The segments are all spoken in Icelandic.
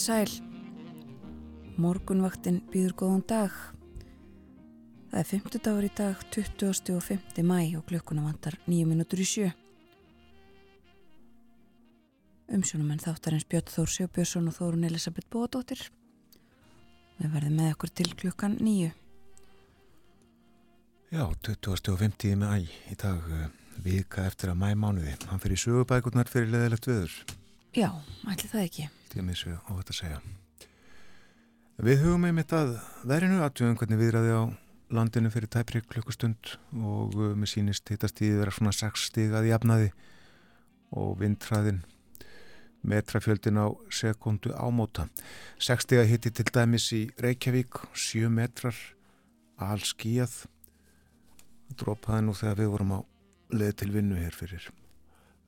Komið sæl. Morgunvaktin býður góðan dag. Það er 50 dagur í dag, 20. og 5. mæ og klukkuna vantar 9 minútur í sjö. Umsjónum en þáttarins Björn Þór Sjóbjörnsson og Þórun Elisabeth Bóðdóttir. Við verðum með okkur til klukkan 9. Já, 20. og 50. mæ í dag uh, vika eftir að mæ mánuði. Hann fyrir sögubækurnar fyrir leðilegt viður. Já, ætli það ekki. Þetta mér svo óvægt að segja. Við hugum einmitt að verinu aðtjóðum hvernig viðræði á landinu fyrir tæpri klukkustund og uh, mér sínist hittast í vera svona 6 stigað í afnaði og vindræðin metrafjöldin á sekundu ámóta. 6 stigað hitti til dæmis í Reykjavík, 7 metrar all skíjað drópaði nú þegar við vorum á leið til vinnu hér fyrir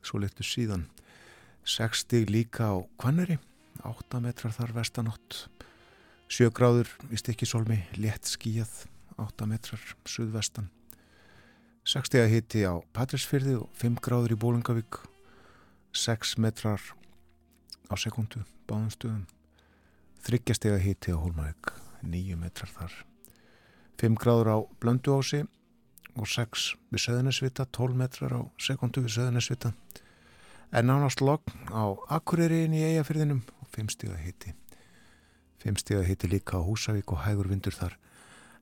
svo leittu síðan 6 stig líka á Kvanneri 8 metrar þar vestanótt 7 gráður í stikkisólmi létt skíjað 8 metrar suðvestan. 6 stig að hitti á Patrísfyrði og 5 gráður í Bólingavík 6 metrar á sekundu báðum stöðum. 3 stig að hitti á Hólmavík 9 metrar þar. 5 gráður á Blönduási og 6 við Söðunisvita 12 metrar á sekundu við Söðunisvita en nánast logg á Akureyriðin í eigafyrðinum og 5 stíða hitti 5 stíða hitti líka á Húsavík og hægur vindur þar.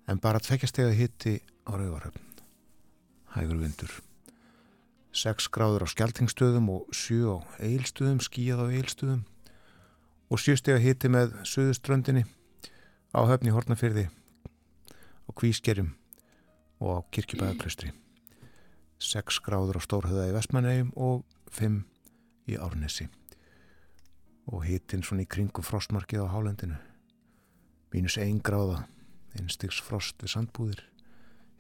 En bara 2 stíða hitti á Rauvaröfn hægur vindur. 6 gráður á Skeltingstöðum og 7 á Eilstöðum skíjað á Eilstöðum og 7 stíða hitti með Suðuströndinni á höfni Hortnafyrði á Kvískerjum og á Kirkjubæðaklustri 6 gráður á Stórhauða í Vestmannegjum og 5 í Árnesi og hittinn svona í kringum frostmarkið á hálendinu. Mínus ein gráða einstigs frost við sandbúðir.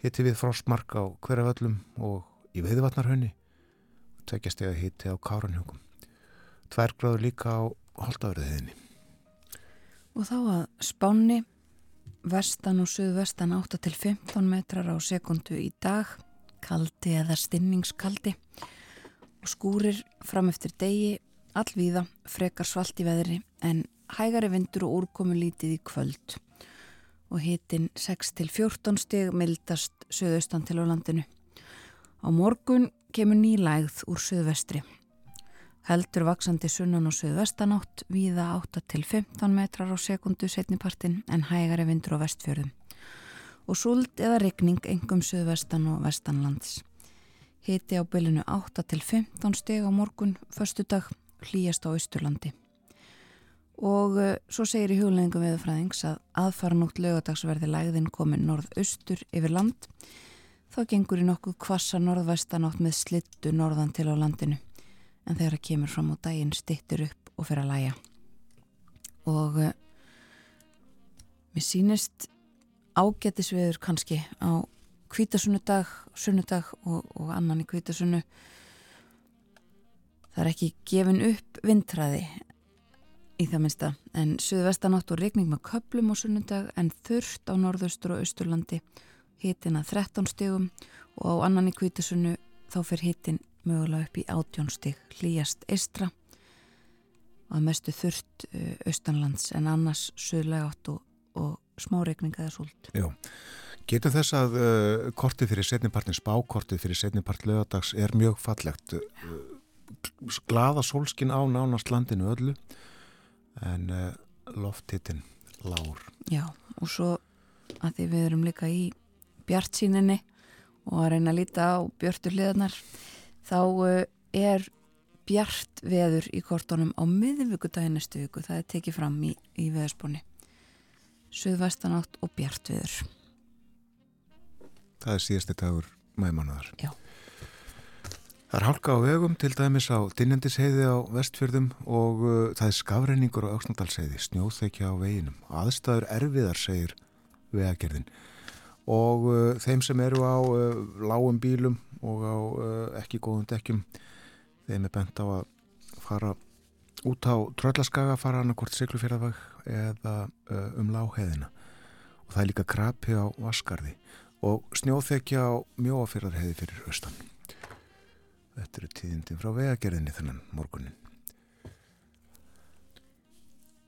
Hitti við frostmark á hverjaföllum og í veiðvatnarhönni tvekja steg að hitti á Káranhjókum tvær gráður líka á Holtavörðiðinni Og þá að spánni vestan og suðvestan 8 til 15 metrar á sekundu í dag kaldi eða stinningskaldi. Og skúrir fram eftir degi allvíða frekar svalt í veðri en hægari vindur og úrkomu lítið í kvöld og hitin 6 til 14 steg mildast söðaustan til á landinu. Á morgun kemur nýlægð úr söðvestri. Heldur vaksandi sunnan og söðvestanátt víða 8 til 15 metrar á sekundu setnipartin en hægari vindur á vestfjörðum og súld eða regning engum söðvestan og vestanlands. Hiti á bylunu 8 til 15 steg á morgun, förstu dag, hlýjast á Ísturlandi. Og uh, svo segir í hugleggingum viðfræðings að aðfaranótt lögadagsverði lægðin komin norð-austur yfir land. Þá gengur í nokkuð kvassa norðvestanátt með slittu norðan til á landinu. En þegar það kemur fram á daginn stittur upp og fyrir að læja. Og uh, mér sínist ágættisveður kannski á kvítasunnudag, sunnudag og, og annan í kvítasunnu það er ekki gefin upp vindræði í það minnsta en suðvestanátt og regning með köplum á sunnudag en þurft á norðaustur og austurlandi. Hitin að 13 stegum og á annan í kvítasunnu þá fyrir hitin mögulega upp í 18 steg hlýjast eistra að mestu þurft austanlands en annars suðlega átt og, og smá regning eða súld. Já. Getur þess að uh, kortið fyrir setnipartin, spákortið fyrir setnipart lögadags er mjög fallegt. Uh, glaða sólskin á nánast landinu öllu en uh, loftittinn lágur. Já og svo að því við erum líka í bjart síninni og að reyna að líta á björtur liðarnar þá uh, er bjart veður í kortunum á miðvíkudagin næstu viku. Það er tekið fram í, í veðspónni. Suðvestanátt og bjart veður. Það er síðasti dagur mæmanuðar. Já. Það er hálka á vegum til dæmis á Dinjandisheiði á vestfjörðum og uh, það er skafreiningur á Öksnadalsheiði, snjóþekja á veginum. Aðstæður erfiðar, segir vegagerðin. Og uh, þeim sem eru á uh, lágum bílum og á ekki góðum dekkjum, þeim er bent á að fara út á tröllaskaga, fara annarkort siglufjörðavag eða um lágheiðina. Og það er líka krapi á Vaskarði og snjóþekja á mjóafyrðarheiði fyrir austan. Þetta eru tíðindi frá vegagerðinni þennan morgunin.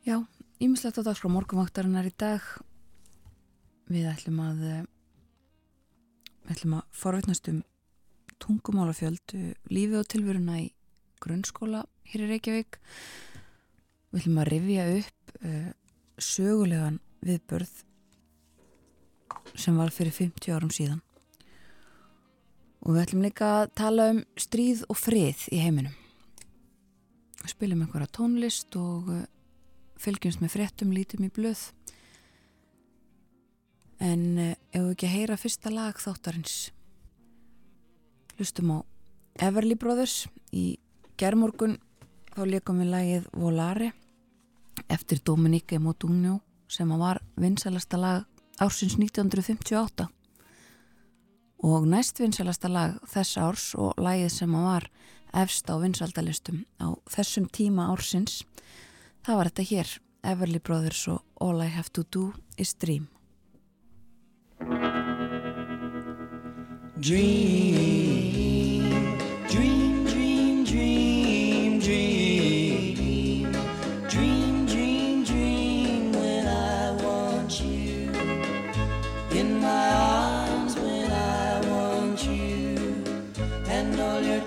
Já, ímislegt á dags frá morgunvaktarinnar í dag. Við ætlum að eh, við ætlum að forveitnast um tungumálafjöldu lífi og tilveruna í grunnskóla hér í Reykjavík. Við ætlum að rifja upp uh, sögulegan viðbörð sem var fyrir 50 árum síðan. Og við ætlum líka að tala um stríð og frið í heiminum. Við spilum einhverja tónlist og uh, fylgjumst með fréttum, lítum í blöð. En ef við ekki að heyra fyrsta lag þáttarins, hlustum á Everly Brothers í gerðmorgun þá leikum við lagið Volare eftir Dominique Modugno sem var vinsalasta lag ársins 1958 og næst vinsalasta lag þess árs og lagið sem var efst á vinsaldalistum á þessum tíma ársins. Það var þetta hér Everly Brothers og All I Have To Do Is Dream. Dream,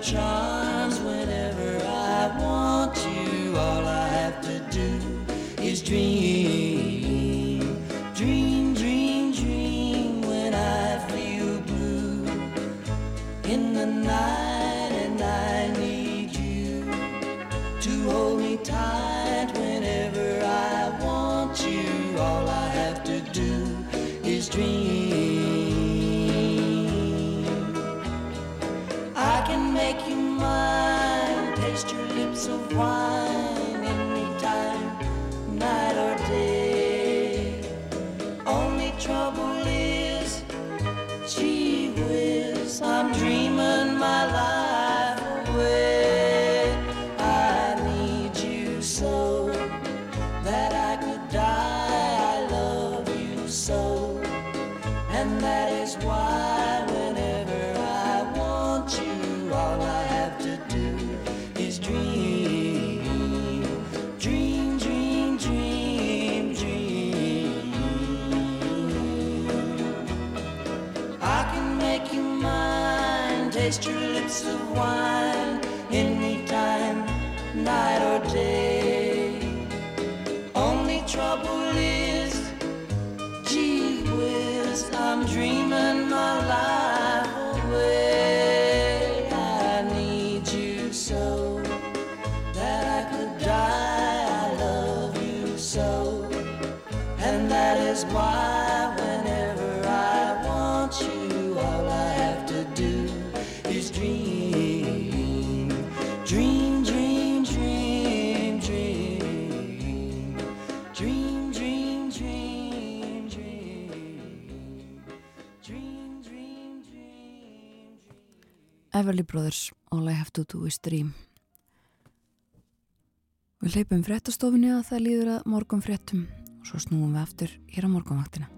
charms whenever I want you. All I have to do is dream, why. Everly Brothers, All I Have To Do Is Dream Við leipum fréttastofinni að það líður að morgun fréttum og svo snúum við aftur hér á morgunvaktina.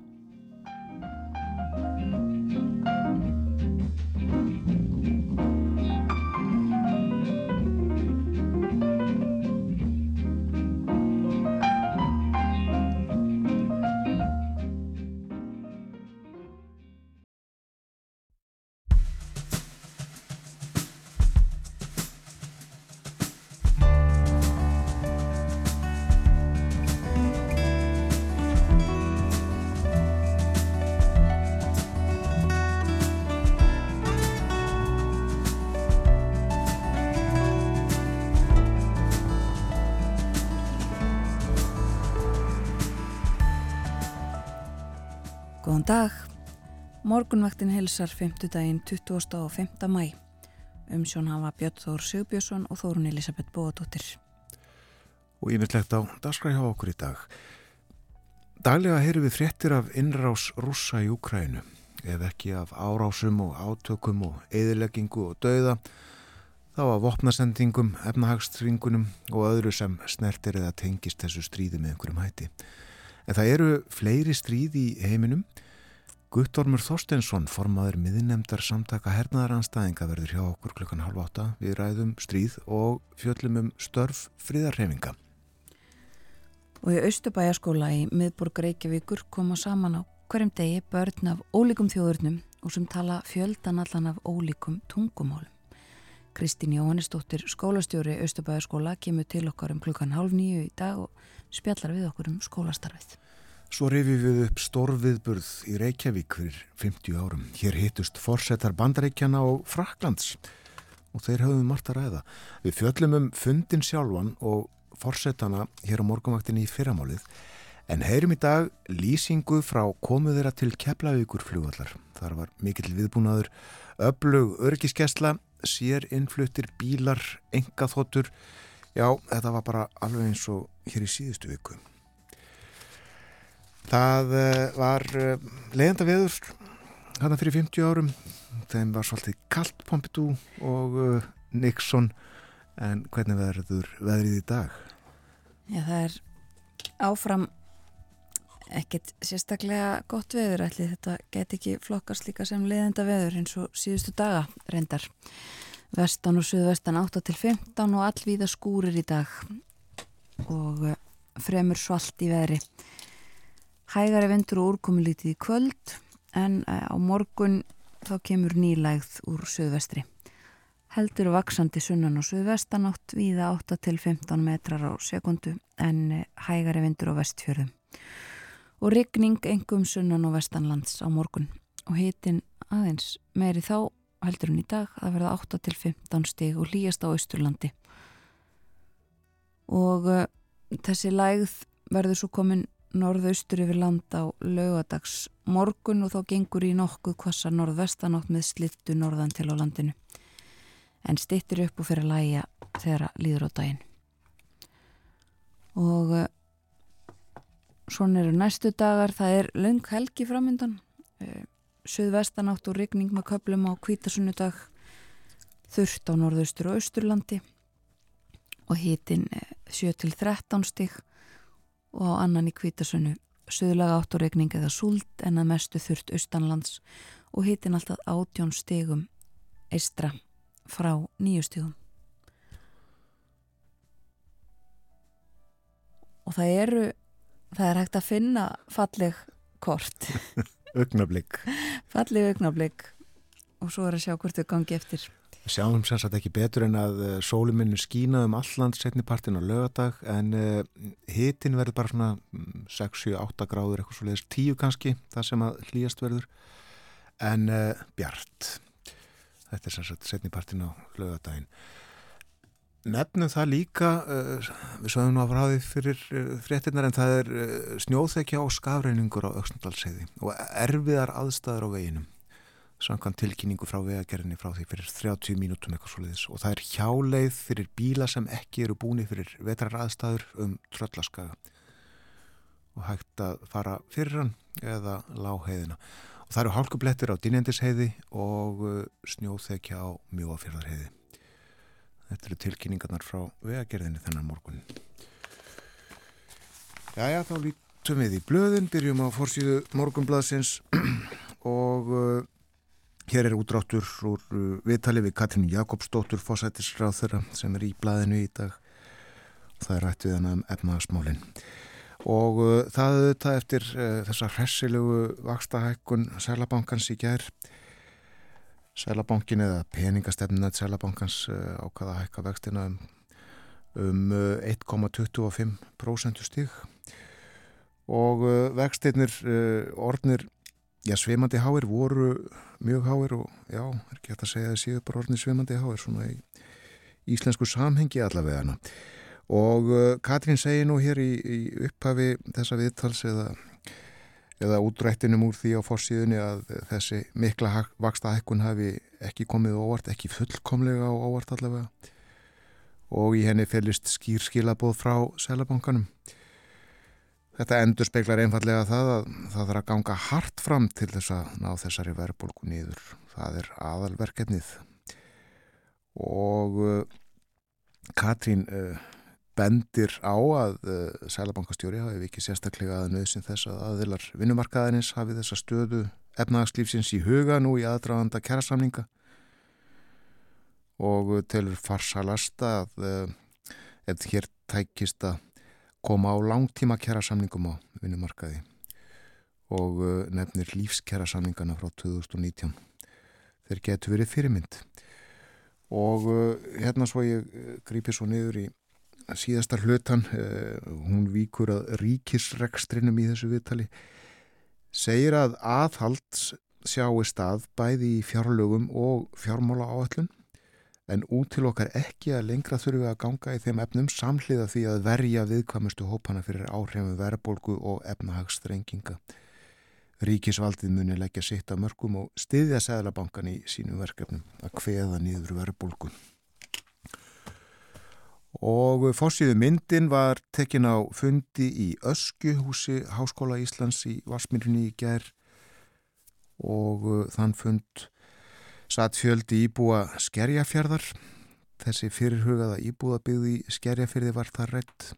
Góðan dag. Morgunvaktin hilsar 5. daginn 20. og 5. mæ. Umsjón hafa Björn Þór Sigbjörnsson og Þórun Elisabeth Bóadóttir. og yfirlegt á dagskræði hjá okkur í dag. Daglega heyrum við fréttir af innrás rússa í Úkrænu, ef ekki af árásum og átökum og eðileggingu og dauða, þá af vopnasendingum, efnahagstringunum og öðru sem snertir eða tengist þessu stríði með einhverjum hætti. En það eru fleiri stríð í heiminum. Guttormur Þorstensson, formaður miðinemdar samtaka hernaðaranstæðinga verður hjá okkur klukkan halv átta við ræðum stríð og fjöllum um störf friðarhefinga. og í Östubæjaskóla í miðborg Reykjavíkur koma saman á hverjum degi börn af ólíkum þjóðurnum og sem tala fjöldan allan af ólíkum tungumálum. Kristín Jóhannesdóttir skólastjóri Östubæjaskóla kemur til okkar um klukkan hálf nýju í dag og spjallar við okkur um skólastarfið. Svo rifið við upp stórviðburð í Reykjavík fyrir 50 árum. Hér hittust forsetar bandaríkjana og Fraklands og þeir hafðum margt að ræða. Við fjöllum um fundin sjálfan og forsetana hér á morgunvaktinni í fyrramálið en heyrum í dag lýsingu frá komuð þeirra til Keflavíkur flugvallar. Þar var mikill viðbúnaður, öflug örgiskesla, sér innfluttir bílar, engaþóttur. Já, þetta var bara alveg eins og hér í síðustu viku. Það uh, var uh, leiðanda veður hana fyrir 50 árum. Þeim var svolítið kallt Pompidou og uh, Nixon en hvernig verður veðrið í dag? Já, það er áfram ekkert sérstaklega gott veður ætli þetta get ekki flokkast líka sem leiðenda veður eins og síðustu daga reyndar. Vestan og suðvestan 8 til 15 og allvíða skúrir í dag og fremur svalt í veðri. Hægari vindur og úrkomi lítið í kvöld en á morgun þá kemur nýlægð úr suðvestri. Heldur vaksandi sunnan og suðvestanátt viða 8 til 15 metrar á sekundu en hægari vindur á vestfjörðum. Og rigning engum sunnan og vestanlands á morgun og hitin aðeins meiri þá heldur hún í dag að verða 8 til 15 stig og líjast á Östurlandi. Og uh, þessi lægð verður svo komin norðaustur yfir land á laugadags morgun og þá gengur í nokkuð kvassa norðvestanátt með slittu norðan til á landinu. En stittir upp og fyrir að læja þegar líður á daginn. Og uh, svona eru næstu dagar, það er lung helgi framöndan. Uh, Suðvestanátt og rigning með köplum á kvítasunnudag, þurft á norðaustur og austurlandi og hitin 7-13 stig og á annan í kvítasunnu söðlaga átt og regning eða súld en að mestu þurft austanlands og hitin alltaf átjón stigum eistra frá nýju stigum. Og það eru, það er hægt að finna falleg kort. Ögnablik. falleg ögnablik og svo er að sjá hvort þau gangi eftir. Sjáum sem sagt ekki betur en að sóluminu skína um alland setni partin á lögadag en uh, hitin verður bara svona 6-7-8 gráður eitthvað svo leiðis 10 kannski það sem að hlýjast verður. En uh, bjart. Þetta er sem sagt setni partin á lögadagin nefnum það líka uh, við sáðum nú að fráðið fyrir fréttinnar en það er snjóþekja og skafreiningur á Öksnadalseiði og erfiðar aðstæður á veginum samkvæm tilkynningu frá vegagerðinni frá því fyrir 30 mínútum eitthvað svoleiðis. Og það er hjáleið fyrir bíla sem ekki eru búni fyrir vetrar aðstæður um tröllaskaga. Og hægt að fara fyrir hann eða láheiðina og það eru hálkublettir á dynjandisheiði og uh, snjóþekja á mjóafjörðarheiði þetta eru tilkynningarnar frá vegagerðinni þennan morgun. Jæja, þá lítum við í blöðin byrjum á fórsíðu morgunblaðsins og uh, Hér er útráttur úr uh, viðtali við Katrín Jakobsdóttur fósættisráð þeirra sem er í blæðinu í dag. Það er rætt við hann um efnaðasmálinn. Og uh, það auðvitað eftir uh, þessa hressilegu vakstahækkun Sælabankans í gær. Sælabankin eða peningastefnunat Sælabankans uh, ákvaða að hækka vextina um, um 1,25% stíg. Og uh, vextinnir uh, ornir Já, svimandi háir voru mjög háir og já, er ekki hægt að segja að séu bara orðin svimandi háir svona í íslensku samhengi allavega og uh, Katrín segi nú hér í, í upphafi þessa viðtals eða, eða útrættinum úr því á fórsíðunni að þessi mikla vaksta hækkun hafi ekki komið óvart, ekki fullkomlega óvart allavega. Og í henni fellist skýr skilabóð frá selabankanum Þetta endur speiklar einfallega það að það þarf að ganga hart fram til þess að ná þessari verðbólku nýður. Það er aðalverkefnið. Og uh, Katrín uh, bendir á að uh, Sælabankastjóri hafi ekki sérstaklega að nöðsinn þess að aðilar vinnumarkaðinins hafi þessa stöðu efnagslífsins í huga nú í aðdraganda kærasamninga og telur farsalasta að ef hér tækist að koma á langtíma kjærasamningum á vinnumarkaði og uh, nefnir lífskjærasamningana frá 2019. Þeir getur verið fyrirmynd og uh, hérna svo ég uh, grípi svo niður í síðasta hlutan, hún víkur að ríkisrekstrinum í þessu viðtali, segir að aðhald sjáu stað bæði í fjárlögum og fjármála áallun en út til okkar ekki að lengra þurfum við að ganga í þeim efnum samhliða því að verja viðkvæmustu hópana fyrir áhrifum verðbólgu og efnahagstrenginga. Ríkisvaldið muni leggja sitt að mörgum og styðja Sæðlabankan í sínum verkefnum að hveða nýður verðbólgu. Og fórsíðu myndin var tekin á fundi í Öskuhúsi Háskóla Íslands í Varsmyrni í gerð og þann fund satt fjöldi íbúa skerjafjörðar. Þessi fyrirhugaða íbúðabygði skerjafjörði var það rétt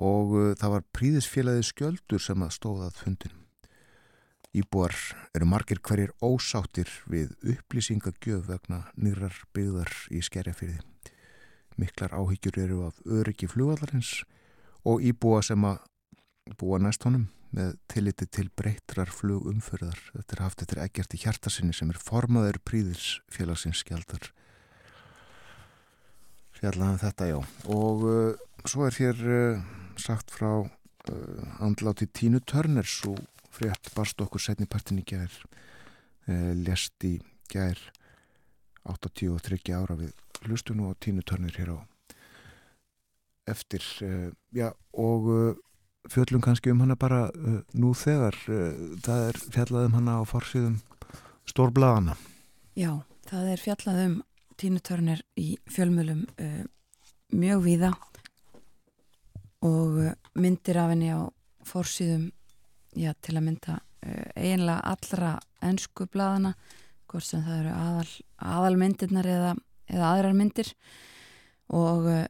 og uh, það var príðisfélagið skjöldur sem að stóðað fundin. Íbúar eru margir hverjir ósáttir við upplýsingagjöf vegna nýrar byggðar í skerjafjörði. Miklar áhyggjur eru af öryggi flugvallarins og íbúa sem að búa næst honum með tilliti til breytrar flugumförðar. Þetta er haft eftir Eggerti Hjartasinni sem er formaður príðis félagsins skjaldar. Fjallaðan þetta, já. Og uh, svo er hér uh, sagt frá uh, andláti Tínu Törner svo frétt barst okkur setnipartin í gær uh, lest í gær 83 ára við hlustun og Tínu Törner hér á eftir. Uh, já, og uh, fjöllum kannski um hana bara uh, nú þegar uh, það er fjallað um hana á farsíðum stórbladana Já, það er fjallað um tínutörnir í fjölmjölum uh, mjög víða og uh, myndir af henni á fórsíðum já, til að mynda uh, eiginlega allra ennsku bladana hvort sem það eru aðal, aðalmyndirnar eða, eða aðrar myndir. Og uh,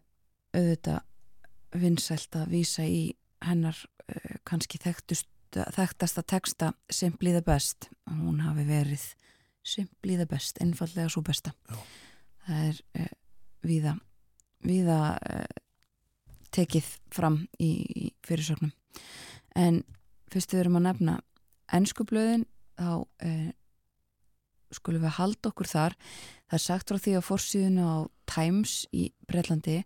auðvitað vinsælt að vísa í hennar uh, kannski þekktust, þekktasta texta Simply the Best. Hún hafi verið Simply the Best, einfallega svo besta. Já. það er uh, víða víða uh, tekið fram í, í fyrirsögnum. En fyrst við erum að nefna ennskublöðin þá skulum við halda okkur þar. Það er sagt frá því á fórsíðinu á Times í Breitlandi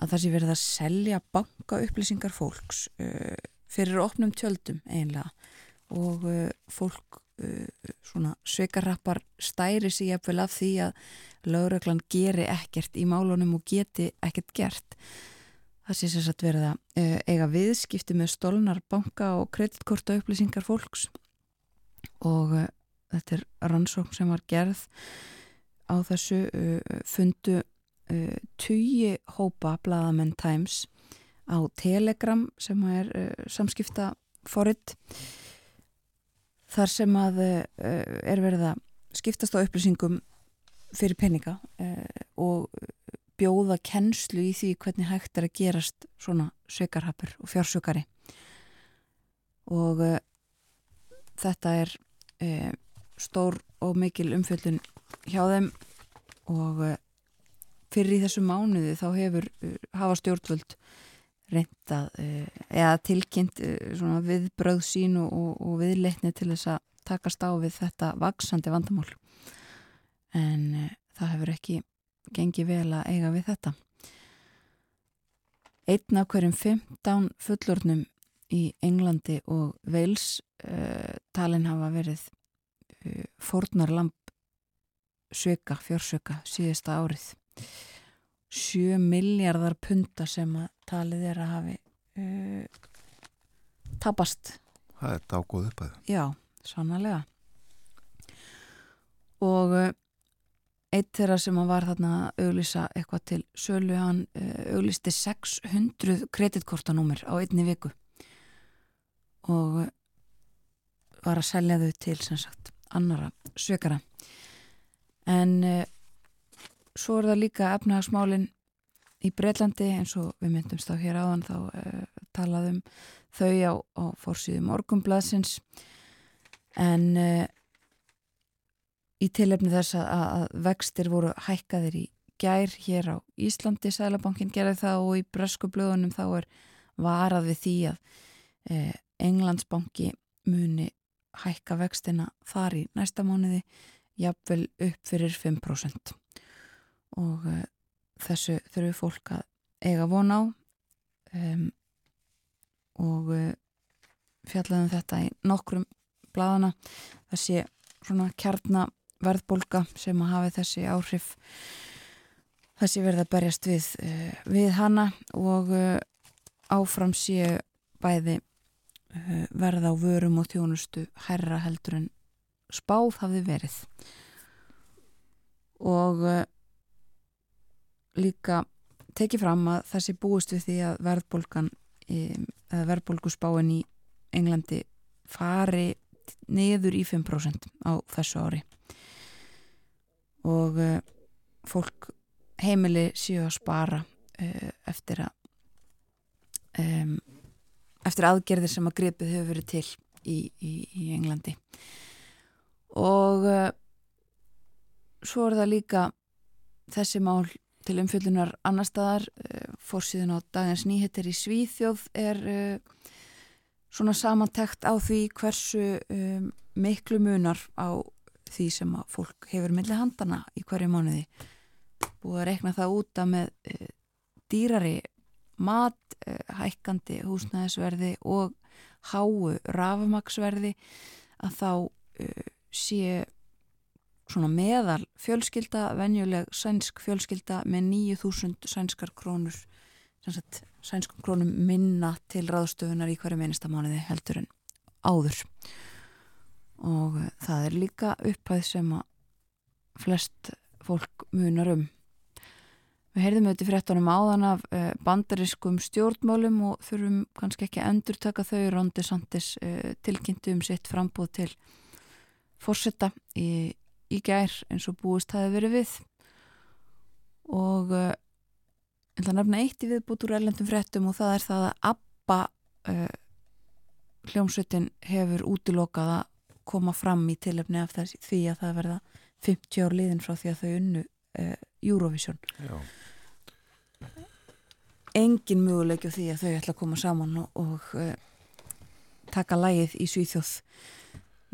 að það sé verið að selja banka upplýsingar fólks uh, fyrir opnum tjöldum einlega og uh, fólk uh, svona sveikarrappar stæri sig jafnvel af því að lögreglan geri ekkert í málunum og geti ekkert gert. Það sé sér satt verið að eiga viðskipti með stólnar banka og kreditkorta upplýsingar fólks. Og þetta er rannsókn sem var gerð á þessu fundu uh, tugi hópa Blaðamenn Times á Telegram sem er uh, samskipta foritt þar sem að uh, er verið að skiptast á upplýsingum fyrir peninga uh, og bjóða kennslu í því hvernig hægt er að gerast svona sökarhapur og fjársökari. Og uh, þetta er uh, stór og mikil umfjöldun hjá þeim og fyrir í þessu mánuði þá hefur uh, hafa stjórnvöld reyndað uh, eða tilkynnt uh, viðbröð sín og, og, viðleitni til þess að takast á við þetta vaksandi vandamál. En það hefur ekki gengið vel að eiga við þetta. Einn af hverjum 15 fullornum í Englandi og Wales uh, talin hafa verið uh, fórnarlamp söka, fjórsöka síðasta árið 7 miljardar punta sem að talið er að hafi uh, tapast. Það er dágóð upp að Já, sannlega og uh, eitt þeirra sem að var þarna að auglýsa eitthvað til sölu hann uh, auglýsti 600 kreditkortanúmer á einni viku. Og uh, var að selja þau til sem sagt annara sökara. En uh, svo er það líka efnahagsmálin í Breitlandi eins og við myndumst á hér áðan þá uh, talaðum þau á, á fórsýðu morgumblaðsins en uh, í tilefni þess að, að vextir voru hækkaðir í gær hér á Íslandi, Sælabankin gerði það og í bresku blöðunum þá er varað við því að eh, Englandsbanki muni hækka vextina þar í næsta mánuði jafnvel upp fyrir 5% og uh, þessu þurfum fólk að eiga von á. Um, og uh, fjallaðum þetta í nokkrum bladana sé svona kjarnaverðbólka sem að hafi þessi áhrif. Þessi verða að berjast við, uh, við hana. Og áfram sé bæði verða á vörum og þjónustu herra heldur en spáð hafði verið. Og líka tekið fram að þessi búist við því að verðbólgan eða verðbólgusbáin í Englandi fari niður í 5% á þessu ári. Og uh, fólk heimili séu að spara uh, eftir að um, eftir aðgerðir sem að gripið hefur verið til í, í, í Englandi. Og uh, svo er það líka þessi mál til umfjöldunar annar staðar uh, fórsíðun á dagins nýhettir í Svíþjóð er uh, svona samantekt á því hversu um, miklu munar á því sem að fólk hefur milli handana í hverju mánuði. Búið að rekna það úta með dýrari mat, hækkandi húsnæðisverði og háu rafumaksverði að þá sé svona meðal fjölskylda, venjuleg sænsk fjölskylda með 9000 sænskar krónur sænskum krónum minna til ráðstöfunar í hverju minnista mánuði heldur en áður. Og það er líka upphæð sem að flest fólk munar um. Við heyrðum auðvitað fréttunum áðan af uh, bandariskum stjórnmálum og þurfum kannski ekki að endur taka þau. Rondi Santis uh, tilkynntu um sitt frambúð til fórsetta í, í gær eins og búist hafi verið við og uh, en það nefna eitt í viðbútt úr ellendum fréttum og það er það að ABBA uh, hljómsveitin hefur útilokað að koma fram í tilöfni af þess, því að það verða 50 ár liðin frá því að þau unnu uh, Eurovision Já. engin möguleik á því að þau ætla að koma saman og, og uh, taka lægið í Svíþjóð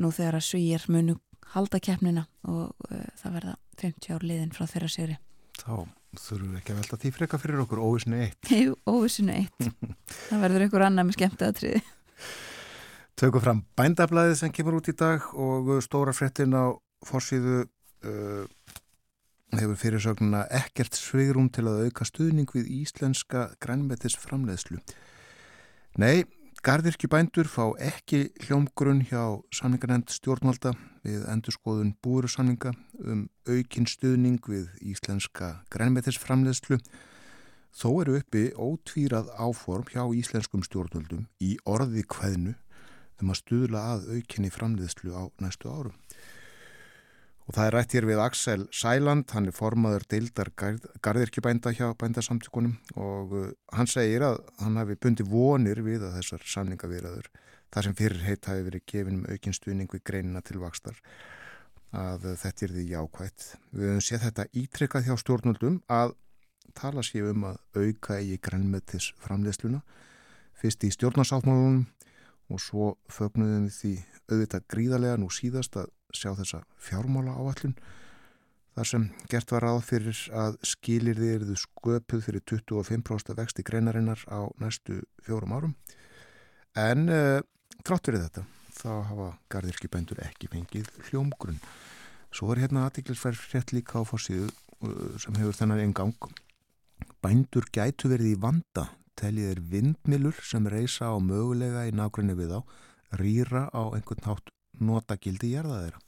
nú þegar að svíjar munu halda keppnina og uh, það verða 50 ár liðin frá þeirra séri Þá þurfum við ekki að velta því freka fyrir okkur óvissinu eitt. Jú, óvissinu eitt. Það verður einhver annar með skemmt aðtriði Tökum fram bændablaðið sem kemur út í dag og stóra frettin á fórsíðu uh, hefur fyrirsögnuna ekkert svigrum til að auka stuðning við íslenska grænmetis framleiðslu Nei, Garðirkjubændur fá ekki hljómgrunn hjá samningarnend stjórnvalda við endurskoðun búrusamninga um aukinn stuðning við íslenska grænmetisframleðslu. Þó eru uppi ótvírað áform hjá íslenskum stjórnvaldum í orði hvaðnu um að stuðla að aukinni framleðslu á næstu árum. Og það er rætt hér við Axel Sæland, hann er formaður deildar gardirkjubænda hjá bændasamtökunum og uh, hann segir að hann hafi bundi vonir við að þessar samningavirðaður, þar sem fyrir heit hafi verið gefin um aukinn stuðning við greinina til vakstar, að þetta er því jákvægt. Við höfum séð þetta ítrykkað hjá stjórnvöldum að tala sér um að auka í grænmetis framleysluna, fyrst í stjórnarsáttmálunum og svo fögnuðum við því auðvitað gríðarlega nú síðast að sjá þessa fjármála áallun þar sem gert var ráð fyrir að skilir þið eruðu sköpuð fyrir 25% vexti greinarinnar á næstu fjórum árum. En uh, trátt fyrir þetta þá hafa gardirkibændur ekki fengið hljómgrunn. Svo er hérna aðtiklisverð rétt líka á fórsíðu uh, sem hefur þennan einn gang bændur gætu verið í vanda telið er vindmilur sem reysa á mögulega í nákvæmni við á rýra á einhvern hátt notagildi gerða þeirra.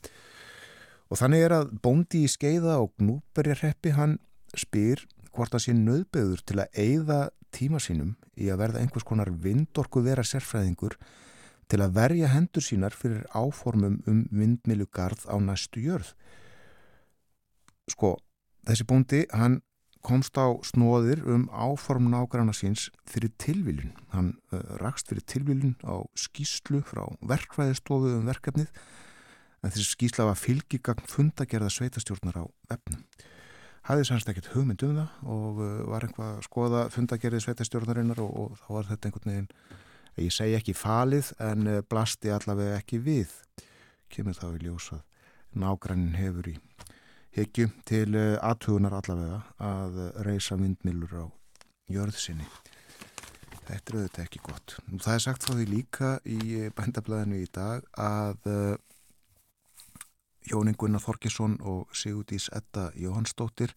Og þannig er að bóndi í skeiða og gnúberjarreppi hann spyr hvort það sé nöðbeður til að eigða tíma sínum í að verða einhvers konar vindorku vera sérfræðingur til að verja hendur sínar fyrir áformum um vindmilugarð á næstu jörð. Sko, þessi bóndi, hann komst á snóðir um áform nágranna síns fyrir tilviljun. Hann uh, rakst fyrir tilviljun á skýslu frá verkvæðistofu um verkefnið en þessi skýsla var fylgigagn fundagerða sveitastjórnar á vefnum. hafði sannst ekkert hugmynd um það og uh, var einhvað að skoða fundagerðið sveitastjórnarinnar og, og þá var þetta einhvern veginn, ég segi ekki falið en blasti allavega ekki við kemur þá í ljósað nágrannin hefur í hegju til uh, aðtugunar allavega að reysa vindmilur á jörðsynni þetta er auðvitað ekki gott. Og það er sagt frá því líka í bændablaðinu í dag að Jónin Gunnar Þorkesson og Sigurdís Edda Jóhannsdóttir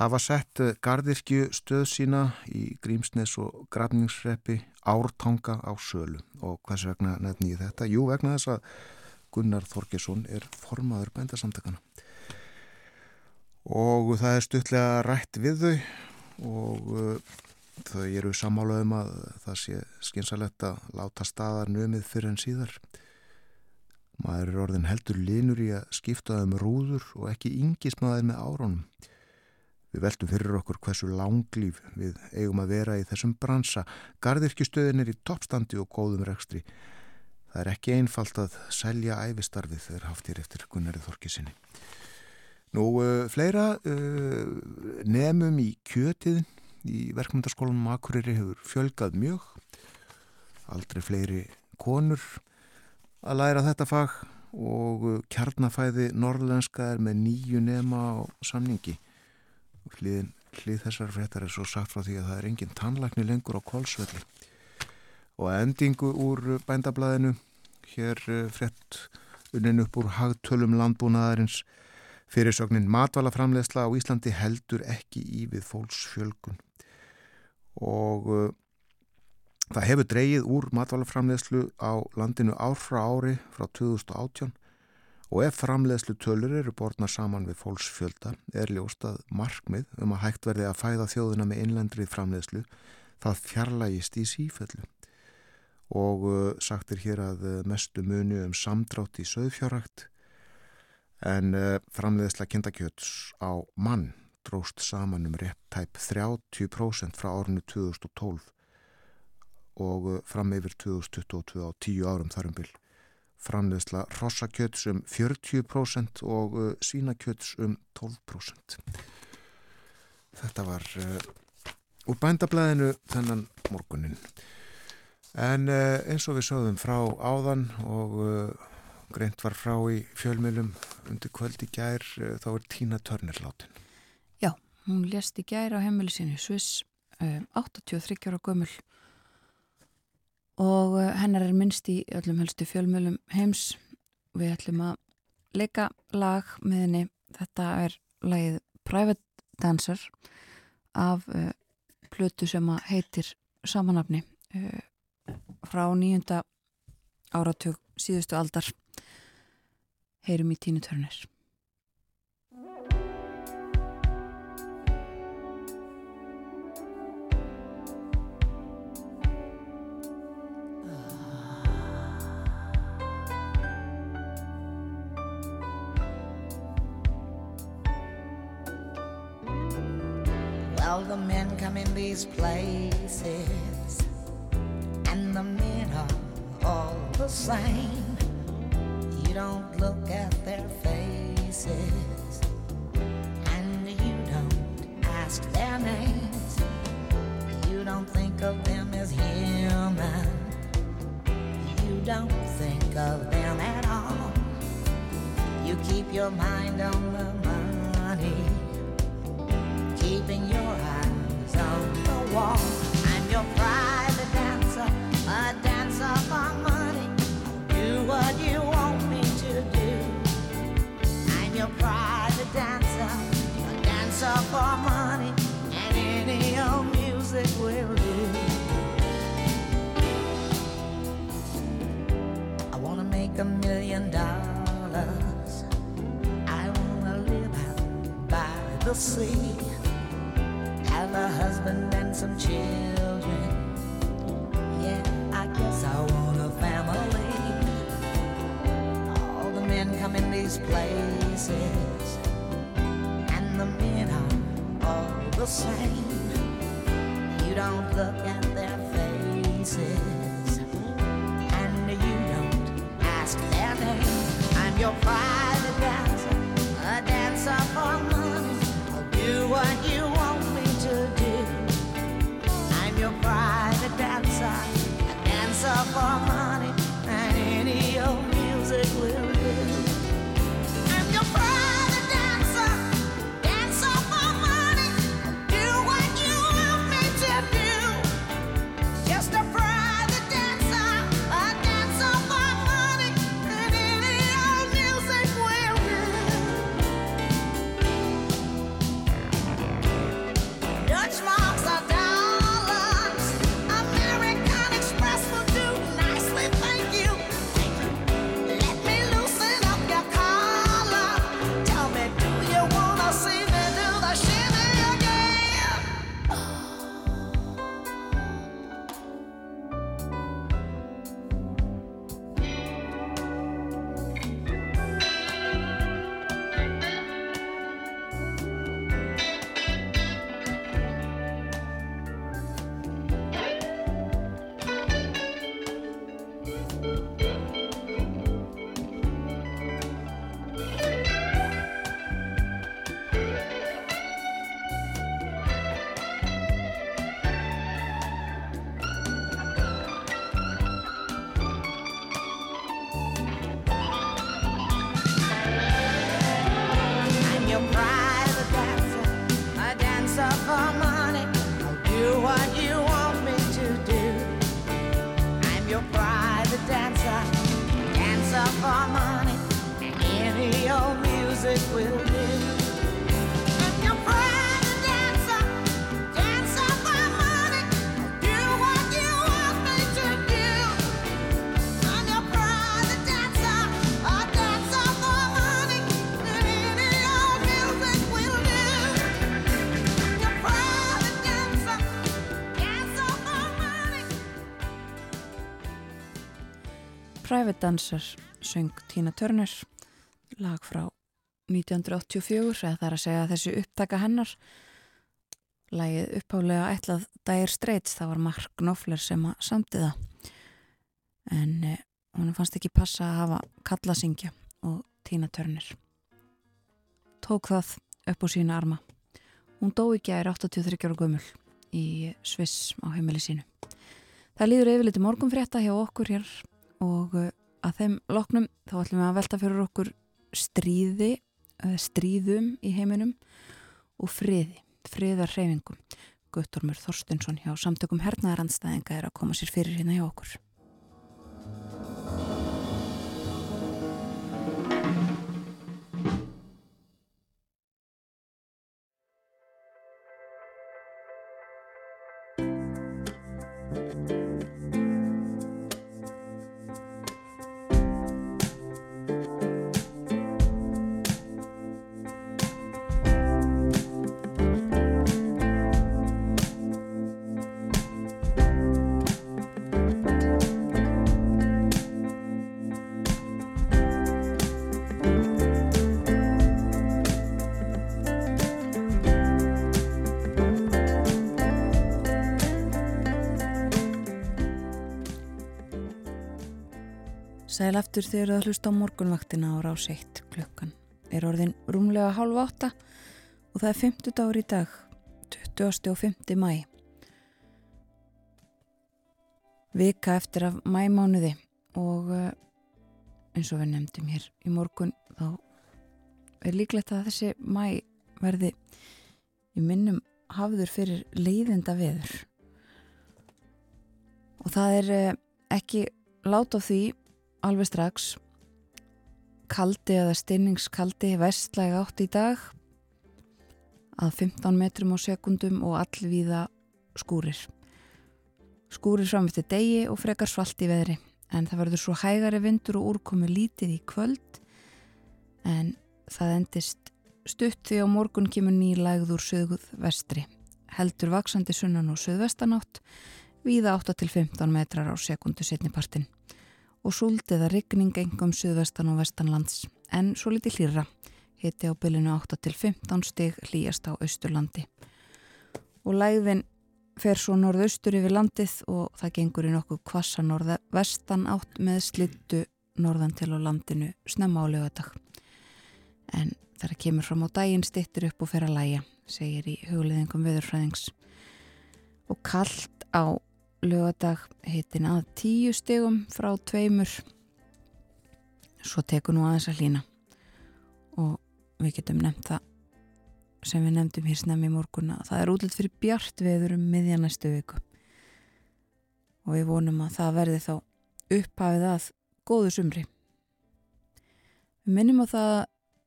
hafa sett gardirkju stöð sína í Grímsnes og Grafningsreppi ártanga á sölu. Og hvers vegna nefni ég þetta? Jú, vegna þess að Gunnar Þorkesson er formaður bændasamtakana og það er stuttlega rætt við þau og uh, þau eru samálaðum að það sé skynsalegt að láta staðar nömið fyrir en síðar Maður er orðin heldur linur í að skipta um rúður og ekki yngismaður með árónum. Við veltum fyrir okkur hversu langlýf við eigum að vera í þessum bransa. Gardirkjustöðin er í toppstandi og góðum rekstri. Það er ekki einfalt að selja æfistarfið þegar haftir eftir Gunnarið Þorkisinni. Nú, uh, fleira uh, nefnum í kjötiðin í verkmyndaskólanum Akureyri hefur fjölgað mjög. Aldrei fleiri konur að læra þetta fag og kjarnafæði norðlenska er með nýju nema á samningi hlið, hlið þessar fréttar er svo sagt frá því að það er engin tannlækni lengur á kólsvelli og endingu úr bændablaðinu hér eh, frétt unnin upp úr hagtölum landbúnaðarins fyrirsögnin matvalaframlegsla á Íslandi heldur ekki í við fólksfjölgun. Og eh, Það hefur dreyið úr matvælaframlegslu á landinu ár frá ári frá 2018 og ef framlegslu tölur eru borðna saman við fólksfjölda er ljóstað markmið um að hægt verði að fæða þjóðuna með innlendrið framlegslu það fjarlægist í sífellu. Og uh, sagt er hér að uh, mestu muni um samdrátt í söðfjárhægt en uh, framlegsla kindakjöts á mann dróst saman um rétt tæp 30% frá árinu 2012 og uh, fram yfir 2022 á 10 árum þarum byl. Framleðsla rossakjöts um 40% og uh, svínakjöts um 12%. Þetta var uh, úr bændablaðinu þennan morgunin. En uh, eins og við sögðum frá áðan og uh, greint var frá í fjölmjölum undir kvöldi gær uh, þá er Tína Törnir látin. Já, hún lést í gær á heimilisinu Sviss 83 ára gömul. Og eh, hennar er minnst í öllum helstu fjölmjölum heims. Við ætlum að leika lag með henni. Þetta er lagið Private Dancer af uh, plötu sem að heitir samanafni uh, eh, frá nýjunda áratug síðustu aldar heyrum í tínu törnir All the men come in these places, and the men are all the same. You don't look at their faces, and you don't ask their names. You don't think of them as human. You don't think of them at all. You keep your mind on the money keeping your eyes on the wall. I'm your private million dollars. I wanna live out by the sea have a husband and some children. Yeah, I guess I want a family. All the men come in these places, and the men are all the same. You don't look at Dancer söng Tina Turner lag frá 1984 eða það er að segja þessi upptaka hennar. Lagið uppálega ætlað Dire Straits, það var Mark Knopfler sem að samti það. En eh, hún fannst ekki passa að hafa kalla syngja og Tina Turner tók það upp á sína arma. Hún dó ekki að er 83 ára gömul í Sviss á heimili sínu. Það líður yfirleiti morgunfrétta hjá okkur hér og uh, að þeim loknum þá ætlum við að velta fyrir okkur stríði, uh, stríðum í heiminum og friði, friðar hreyfingum. Guttormur Þorstinsson hjá samtökum hernaðarandstæðinga er að koma sér fyrir hérna hjá okkur. Sæl aftur þegar það hlusta á morgunvaktina á rás 1 klukkan. Er orðin rúmlega hálf átta og það er 50 dagur í dag, 20. og 50. mæ. Vika eftir af mæmánuði og eh, eins og við nefndum hér í morgun þá er líklegt að þessi mæ verði í minnum hafður fyrir leiðinda veður. Og það er eh, ekki lát á því alveg strax. Kaldi eða stinningskaldi vestlæg átt í dag. Að 15 metrum á sekundum og allvíða skúrir. Skúrir fram eftir degi og frekar svalt í veðri. En það verður svo hægari vindur og úrkomi lítið í kvöld. En það endist stutt því á morgun kemur nýlægð úr söguð vestri. Heldur vaksandi sunnan og söðvestanátt víða 8-15 metrar á sekundu setnipartin og súldið að rigning engum suðvestan og vestanlands. En svo litið hlýra hiti á bylunu 8-15 stig hlýjast á austurlandi. Og læðin fer svo norðaustur yfir landið og það gengur í nokkuð kvassa norða-vestan átt með slittu norðan til á landinu snemma á lögadag en þegar kemur fram á daginn stittir upp og fer að læja segir í hugleðingum viðurfræðings og kallt á lögadag hitin að tíu stegum frá tveimur. Svo tekur nú aðeins að hlýna. Og við getum nefnt það sem við nefndum hér snemmi í morgun að það er útlætt fyrir bjart veður um miðja næstu viku. Og við vonum að það verði þá upphafið að góðu sumri. Við minnum á það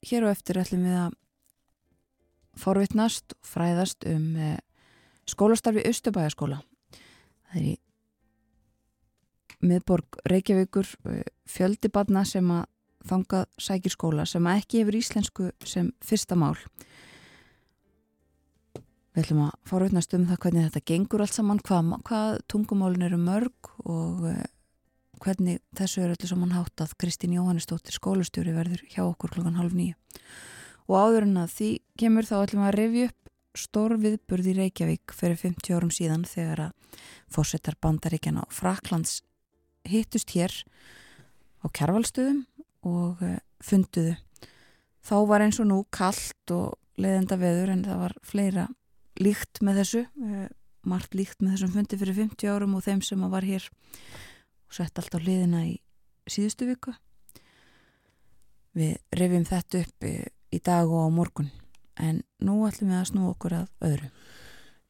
hér og eftir ætlum við að forvittnast og fræðast um eh, skólastarfi Östubæjaskóla það er í miðborg Reykjavíkur eh, fjöldi badna sem að þangað sækir skóla sem að ekki hefur íslensku sem fyrsta mál. Við ætlum að forveitnast um það hvernig þetta gengur allt saman hvað, hvað tungumálin eru mörg og uh, hvernig þessu er öllu saman hátt að Kristín Jóhannesdóttir skólastjóri verður hjá okkur klokkan halv nýju og áður en að því kemur þá ætlum að revja upp stór viðburð í Reykjavík fyrir 50 árum síðan þegar að fórsetar bandaríkjana og Fraklands hittust hér á kjærvalstöðum og uh, funduðu. Þá var eins og nú kallt og leiðenda veður en það var fleira líkt með þessu, uh, margt líkt með þessum fundi fyrir 50 árum og þeim sem var hér og sett allt á liðina í síðustu viku. Við revjum þetta upp í, í dag og á morgun en nú ætlum við að snú okkur að öðru.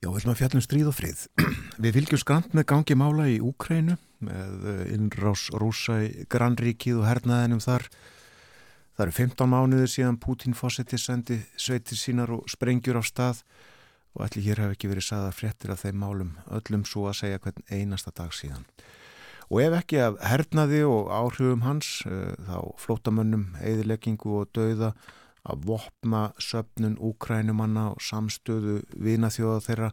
Já, við ætlum að fjallum stríð og frið. Við fylgjum skrant með gangi mála í Úkrænu með eh, innrás rúsa í Granríkið og hernaðinum þar. Það eru 15 mánuðir síðan Putin fósetti sendi sveitir sínar og sprengjur á stað og allir hér hef ekki verið sagða fréttir af þeim málum öllum svo að segja hvern einasta dag síðan. Og ef ekki af hernaði og áhrifum hans, eh, þá flótamönnum, eðileggingu og dauða að vopna söpnun úkrænumanna og samstöðu vinaþjóða þeirra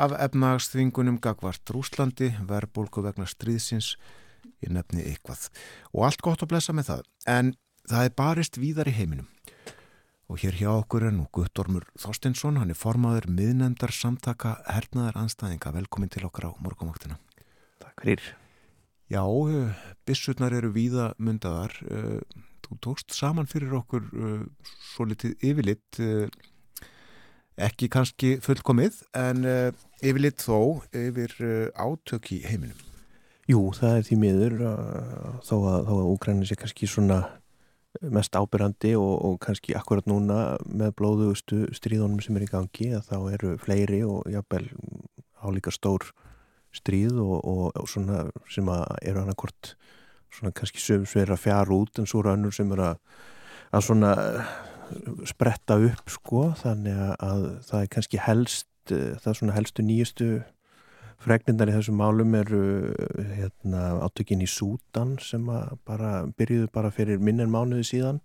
af efnagsþvingunum gagvart Rúslandi, verðbólku vegna stríðsins, ég nefni eitthvað. Og allt gott að blessa með það, en það er barist víðar í heiminum. Og hér hjá okkur er nú Guttormur Þorstinsson, hann er formaður miðnendar samtaka hernaðar anstæðinga. Velkomin til okkar á morgumaktina. Takk fyrir. Já, eh, bissutnar eru víða myndaðar. Eh, þú tókst saman fyrir okkur uh, svo litið yfirlitt uh, ekki kannski fullkomið en uh, yfirlitt þó yfir uh, átök í heiminum. Jú, það er því miður þó að, að Úgræni sé kannski svona mest ábyrrandi og, og kannski akkurat núna með blóðugustu stríðunum sem er í gangi að þá eru fleiri og jafnvel álíka stór stríð og, og, og svona sem eru annarkort svona kannski sögum sem er að fjara út en svo rannur sem er að, að svona eh, spretta upp sko þannig að það er kannski helst eh, það er svona helstu nýjustu fregnindar í þessum málum eru eh, hérna, átökin í Sútan sem bara byrjuðu bara fyrir minn en mánuði síðan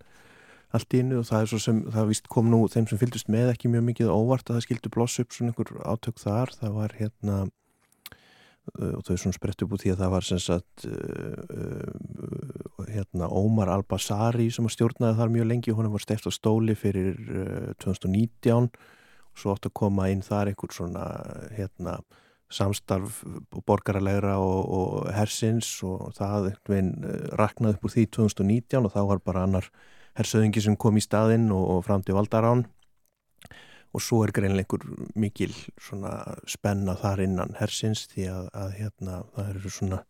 allt í innu og það er svo sem það vist kom nú þeim sem fylgdust með ekki mjög mikið óvart að það skildu bloss upp svona einhver átök þar. Það var hérna og þau svona sprett upp úr því að það var sem sagt uh, hérna Ómar Al-Basari sem stjórnaði þar mjög lengi. Hún var steft á stóli fyrir uh, 2019 og svo átt að koma inn þar einhver svona hérna samstarf borgaralegra og, og hersins. Og það raknaði upp úr því 2019 og þá var bara annar hersöðingi sem kom í staðinn og, og fram til Valdarán og svo er greinleikur mikil spenna þar innan hersins því að, að hérna, það eru svona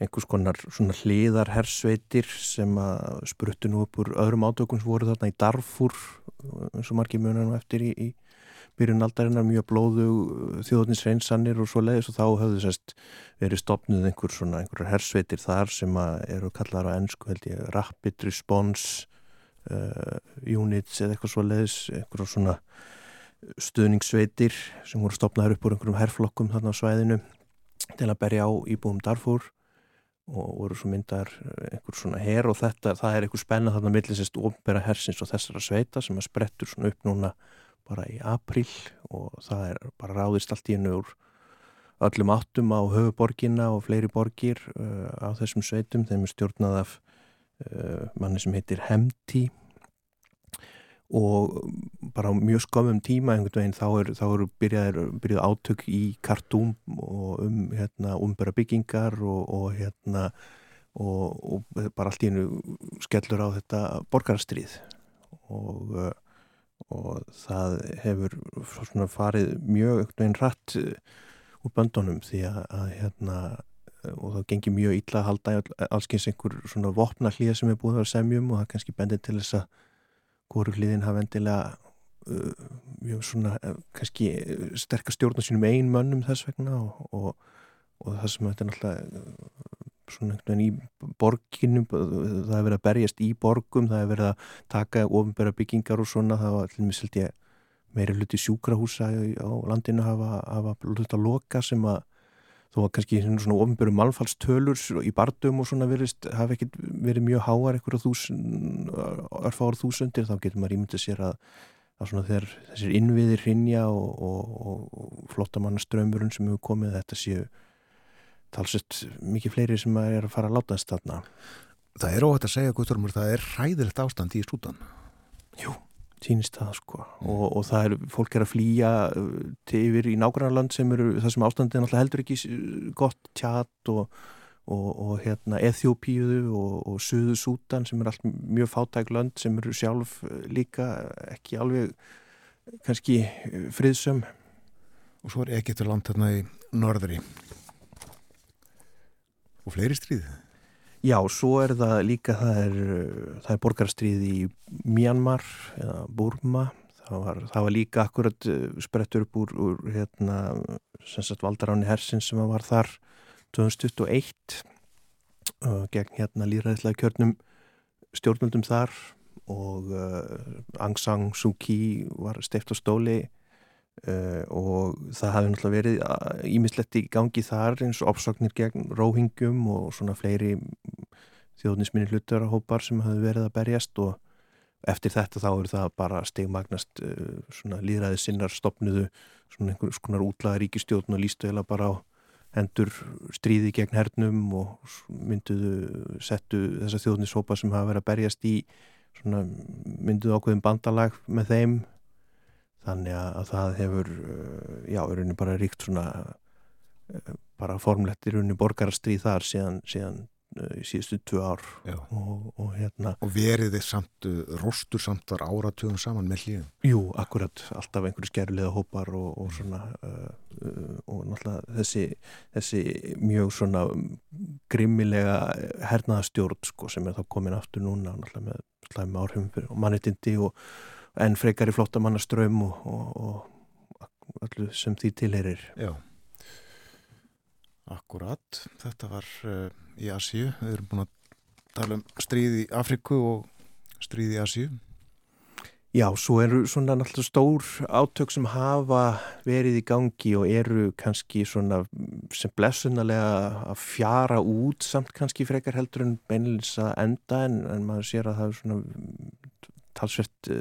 einhvers konar svona hliðar hersveitir sem að spruttu nú upp úr öðrum átökum sem voru þarna í Darfur eins og margir mjög eftir í, í byrjun aldarinnar mjög blóðu þjóðninsreinsanir og svo leiðis og þá höfðu sérst verið stopnuð einhver svona einhverjar hersveitir þar sem eru kallar á ennsku held ég Rapid Response uh, Units eða eitthvað svo leiðis einhverjum svona stuðningssveitir sem voru stopnaður upp úr einhverjum herrflokkum þarna á svæðinu til að berja á íbúum Darfur og voru svo myndar einhver svona herr og þetta, það er einhver spenna þarna millisest ofnbæra hersins og þessara sveita sem að sprettur svona upp núna bara í april og það er bara ráðist allt í hennu úr öllum áttum á höfuborgina og fleiri borgir uh, á þessum sveitum, þeim er stjórnað af uh, manni sem heitir Hemti og bara á mjög skomum tíma einhvern veginn þá eru er byrjað, byrjað átök í kartúm og um hérna, umbera byggingar og, og hérna og, og bara allt í hennu skellur á þetta borgarstríð og, og það hefur farið mjög einhvern veginn rætt úr böndunum því að, að hérna og það gengir mjög illa að halda allskyns einhver svona vopna hlýja sem er búið að semjum og það kannski bendið til þess að hvoru hliðin hafa endilega uh, svona uh, kannski uh, sterkast stjórn á sínum ein mönnum þess vegna og, og, og það sem þetta er náttúrulega uh, svona einhvern veginn í borginum það hefur verið að berjast í borgum það hefur verið að taka ofinbæra byggingar og svona það var allir misildi meiri hluti sjúkrahúsa á landinu hafa, hafa hluti að loka sem að þó að kannski svona ofinbjörnum malfallstölur í bardum og svona verist hafa ekkert verið mjög háar eitthvað örfáður þúsundir þá getur maður ímyndið sér að, að svona þegar þessir innviðir hrinja og, og, og, flottamannaströmmurinn sem hefur komið þetta séu talsett mikið fleiri sem er að fara að láta þess þarna. Það er óhægt að segja, Guðtormur, það er hræðilegt ástand í stúdan Jú týnist það sko. Mm. og, og það er, fólk er að flýja uh, til yfir í nágrannarland sem eru, það sem ástandið náttúrulega heldur ekki gott tjat og, og, og hérna Eþjópíuðu og Suðu Sútan sem er allt mjög fátæk land sem eru sjálf uh, líka ekki alveg kannski uh, friðsum og svo er Egetur land þarna í norðri. Og fleiri stríðið Já, svo er það líka, það er, það er borgarstríð í Myanmar eða Burma, það var, það var líka akkurat sprettur upp úr, úr hérna, sem sagt Valdaráni Hersins sem var þar 2021 uh, gegn hérna líðræðislega kjörnum stjórnvöldum þar og uh, Aung San Suu Kyi var steift á stóli uh, og það hafði náttúrulega verið ímislegt í gangi þar eins og opsóknir gegn róhingum og svona fleiri þjóðnisminni hlutarahópar sem hafði verið að berjast og eftir þetta þá eru það bara stegmagnast uh, svona líðræði sinnar stopnuðu svona einhvers konar útlaga ríkistjóðn og lístu eða bara á hendur stríði gegn hernum og mynduðu settu þessa þjóðnishópa sem hafa verið að berjast í svona mynduðu ákveðin bandalag með þeim þannig að það hefur uh, já, er raunin bara ríkt svona uh, bara formlegt í raunin borgarastríð þar síðan, síðan í síðustu tvö ár. Og, og, hérna, og verið þið samt róstur samt var áratöðum saman með hlýðum Jú, akkurat, alltaf einhverju skerliða hópar og, og svona uh, uh, og náttúrulega þessi, þessi mjög svona grimmilega hernaðastjórn sko, sem er þá komin aftur núna náttúrulega með slæmi áhrifum fyrir mannitindi og enn frekar í flottamannaströym og allir sem því tilherir Já. Akkurat, þetta var uh, í Asíu, við erum búin að tala um stríð í Afriku og stríð í Asíu. Já, svo eru svona náttúrulega stór átök sem hafa verið í gangi og eru kannski svona sem blessunarlega að fjara út samt kannski frekar heldur en beinilins að enda en, en maður sér að það er svona talsvert,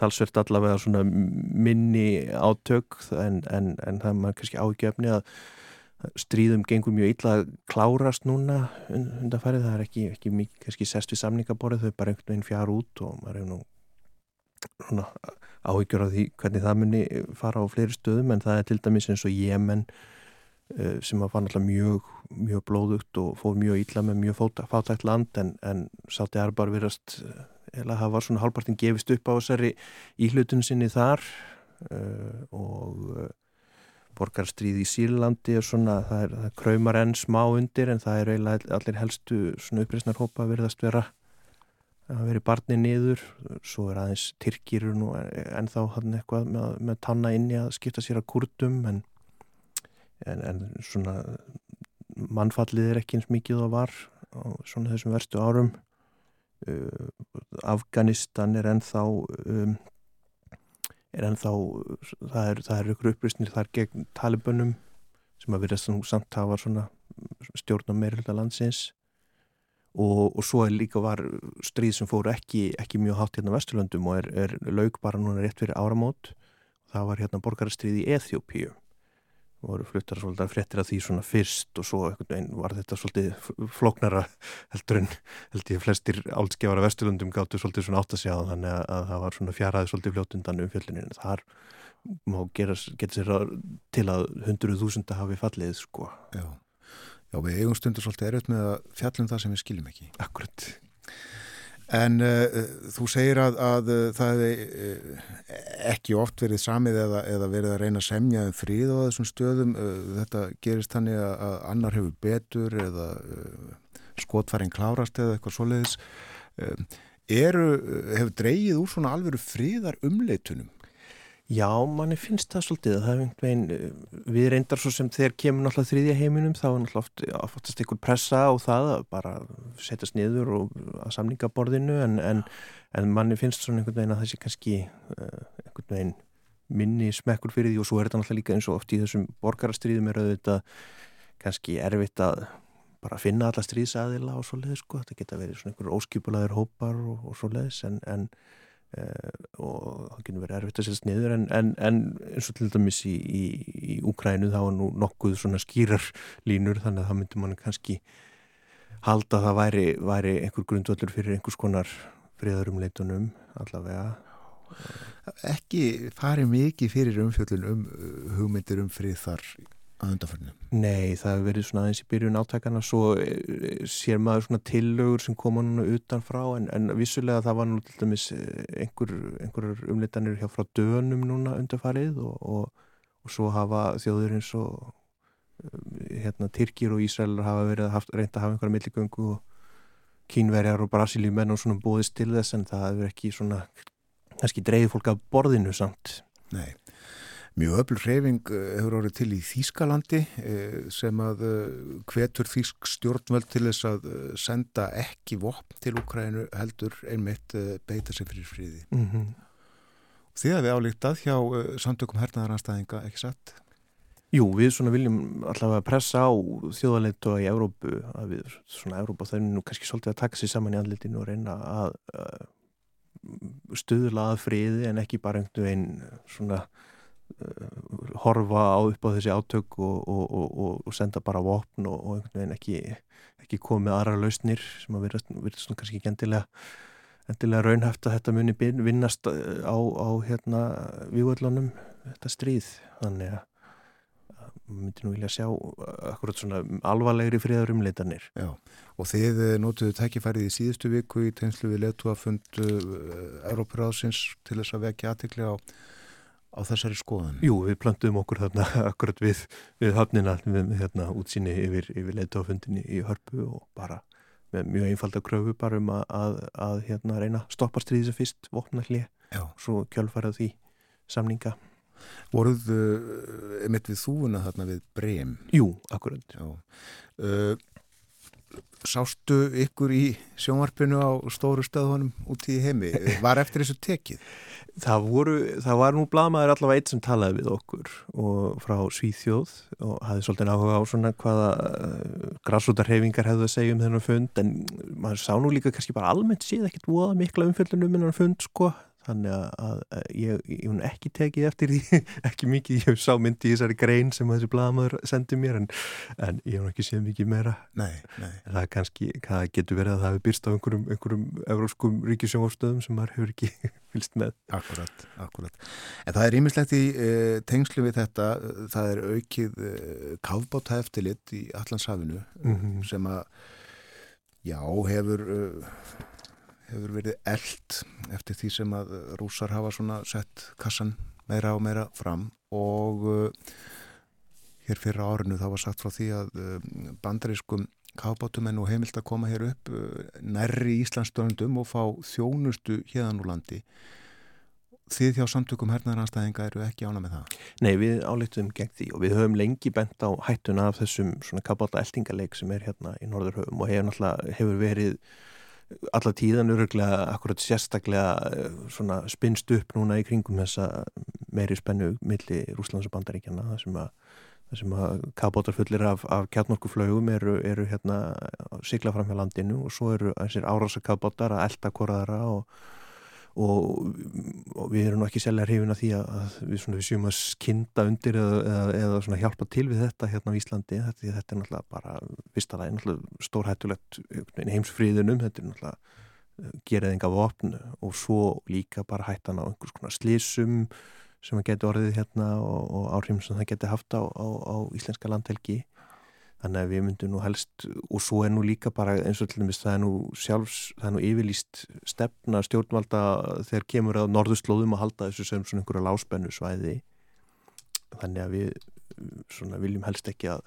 talsvert allavega svona minni átök en, en, en það er maður kannski ágefni að stríðum gengur mjög illa að klárast núna undanfærið, það er ekki, ekki mikið kannski sest við samningaborið, þau er bara einhvern veginn fjár út og maður hefur nú svona áhyggjur af því hvernig það muni fara á fleiri stöðum. En það er til dæmis eins og Jemen uh, sem fann alltaf mjög, mjög blóðugt og fóð mjög illa með mjög fátækt land en, en sátti Arbar virast eða það var svona hálfpartin gefist upp á þessari íhlutun sinni þar uh, og uh, borgarstríð í Sýrlandi og svona, það, er, það kraumar enn smá undir en það er eiginlega allir helstu svona uppreysnarhópa verðast vera að veri barni niður. Svo er aðeins Tyrkir nú ennþá hann eitthvað með, með tanna inni að skipta sér að kurdum en, en, en svona mannfallið er ekki eins mikið það var á svona þessum verstu árum Afganistan er ennþá um, er ennþá, það eru er ykkur upprýstnir þar gegn talibunum sem að verðast samt hafa svona stjórn á meirölda landsins. Og, og svo er líka var stríð sem fóru ekki, ekki mjög hátt hérna á Vesturlöndum og er, er laug bara núna rétt fyrir áramót. Það var hérna borgarstríð í Eþjópíu voru fluttar svolítið fréttir af því svona fyrst og svo einhvern veginn var þetta svolítið flóknara heldur en held ég flestir áldskefara vesturlundum gáttu svolítið svona átt að segja þannig að, að það var svona fjaraði svolítið fljóttundan um fjöldinu en þar má gera sér til að hundruð þúsunda hafi fallið sko. Já. Já, við eigum stundur svolítið erut með að fjallum það sem við skiljum ekki. Akkurat. En uh, þú segir að, að uh, það hefði uh, ekki oft verið samið eða, eða verið að reyna að semja um fríð á þessum stöðum. Þetta gerist þannig að, að annar hefur betur eða skotfæring klárast eða eitthvað svoleiðis. Eru, hefur dreyið úr svona alveru fríðar umleitunum? Já, manni finnst það svolítið. Það er einhvern veginn, eh, við reyndar svo sem þegar kemur náttúrulega þriðja heiminum þá er náttúrulega oftast einhver pressa á það að bara setjast niður og að samningaborðinu en, en, en manni finnst svona einhvern veginn að sé kannski einhvern veginn minni smekkur fyrir því og svo er þetta náttúrulega líka eins og oft í þessum borgarastriðum er auðvitað kannski erfitt að bara finna alla stríðsæðila og svo leiðis sko, þetta geta verið svona einhver óskipulaður hópar og, og svo leiðis en, en og það getur verið erfitt að setja sniður en, en, en eins og til dæmis í, í, í Úkrænu þá er nú nokkuð svona skýrar línur þannig að það myndur mann kannski halda að það væri, væri einhver grundvöldur fyrir einhvers konar friðarumleitunum allavega. Ekki farið mikið fyrir umfjöldun um uh, hugmyndir um frið þar að undarförnum? Nei, það hefur verið svona aðeins í byrjun átækana svo eh, sér maður svona tillögur sem koma núna utanfrá en, en vissulega það var nú til dæmis eh, einhver, einhver umleitanir hjá frá dönum núna undarfarið og, og, og svo hafa þjóður eins og eh, hérna Tyrkir og Ísraelar hafa verið haft, reynda að hafa einhverja milligöngu og kínverjar og brasilíumenn og svona bóðist til þess en það hefur ekki svona kannski dreigir fólk af borðinu samt. Nei, mjög öflur hreyfing eh, hefur orðið til í Þýskalandi eh, sem að eh, hvetur Þýsk stjórnvöld til þess að senda ekki vopn til Ukrænu heldur einmitt beita sig fyrir fríði. Mm -hmm. Þið hefði álíktað hjá samtökum hernaðaranstæðinga, ekki satt? Jú, við svona viljum allavega pressa á þjóðaleitu í Európu að við svona Európa er nú kannski svolítið að taka sér saman í andlitinu og reyna að uh, stuðla að friði en ekki bara einhvern veginn svona horfa á upp á þessi átök og, og, og, og senda bara vopn og einhvern veginn ekki, ekki komið aðra lausnir sem að verðast kannski ekki endilega endilega raunhæft að þetta muni vinnast uh, á, á hérna vývöldunum þetta stríð þannig að myndi nú vilja sjá akkurat svona alvarlegri friðar umleitanir. Já, og þið eh, nótuðu tækifærið í síðustu viku í tegnslu við letu að fundu uh, Európaráðsins til þess að vekja aðtikli á á þessari skoðan? Jú, við plantum okkur þarna akkurat við, við hafnina við hérna útsýni yfir, yfir leitofundinni í hörpu og bara með mjög einfalda kröfu bara um að, að, að hérna reyna stoppa stríðisa fyrst, vopna hlið, svo kjálfarað því samninga. Voruð uh, mitt við þúuna þarna við breym? Jú, akkurat. Já. Uh, sástu ykkur í sjónvarpinu á stóru stöðunum út í heimi? Var eftir þessu tekið? Það, voru, það var nú bladmaður allavega eitt sem talaði við okkur og frá Svíþjóð og hafði svolítið áhuga á svona hvaða uh, grassútarhefingar hefðu að segja um þennan fund en maður sá nú líka kannski bara almennt síðan ekkert voða mikla umfjöldunum um þennan fund sko þannig að, ég, ég hún ekki tekið eftir því, ekki mikið ég sá myndi í þessari grein sem þessi bladamöður sendi mér en, en ég hún ekki séð mikið meira nei, nei. það kannski, það getur verið að það hefur byrst á einhverjum, einhverjum európskum ríkisjónvástöðum sem maður hefur ekki fylst með. Akkurat, akkurat en það er ímislegt í e, tengslu við þetta, það er aukið e, kafbáta eftirlit í Allandshafinu mm -hmm. sem að já, hefur e, hefur verið eld eftir því sem að rúsar hafa svona sett kassan meira og meira fram og uh, hér fyrir árinu þá var sagt frá því að uh, bandarískum kábátumenn og heimilt að koma hér upp uh, nærri Íslandsdöndum og fá þjónustu hérðan úr landi Þið hjá samtökum hernaðaranstæðinga eru ekki ána með það? Nei, við áleitum gegn því og við höfum lengi bent á hættuna af þessum svona kabáta eldingaleg sem er hérna í Norðurhöfum og hefur, hefur verið alla tíðan öruglega akkurat sérstaklega eh, spinnst upp núna í kringum þessa meiri spennu milli Rúslands og Bandaríkjana það sem að, að kabótarfullir af, af kjarnorkuflögum eru, eru hérna sigla fram hjá landinu og svo eru þessir árasa kabótar að elda korðara og og, og við erum ekki selja hrifin að því að við, við séum að skinda undir eða, eða, eða hjálpa til við þetta hérna á Íslandi þetta, þetta er náttúrulega bara fyrsta lagi náttúrulega stórhættulegt heimsfríðunum þetta er náttúrulega eh, geraðinga vopn og svo líka bara hættan á einhvers konar slísum sem að geti orðið hérna og, og áhrifum sem það geti haft á, á, á íslenska landhelgi Þannig að við myndum nú helst og svo er nú líka bara eins og til dæmis það er nú sjálfs, það er nú yfirlýst stefna stjórnvalda þegar kemur að norðurslóðum að halda þessu sem svona einhverja láspennu svæði. Þannig að við svona viljum helst ekki að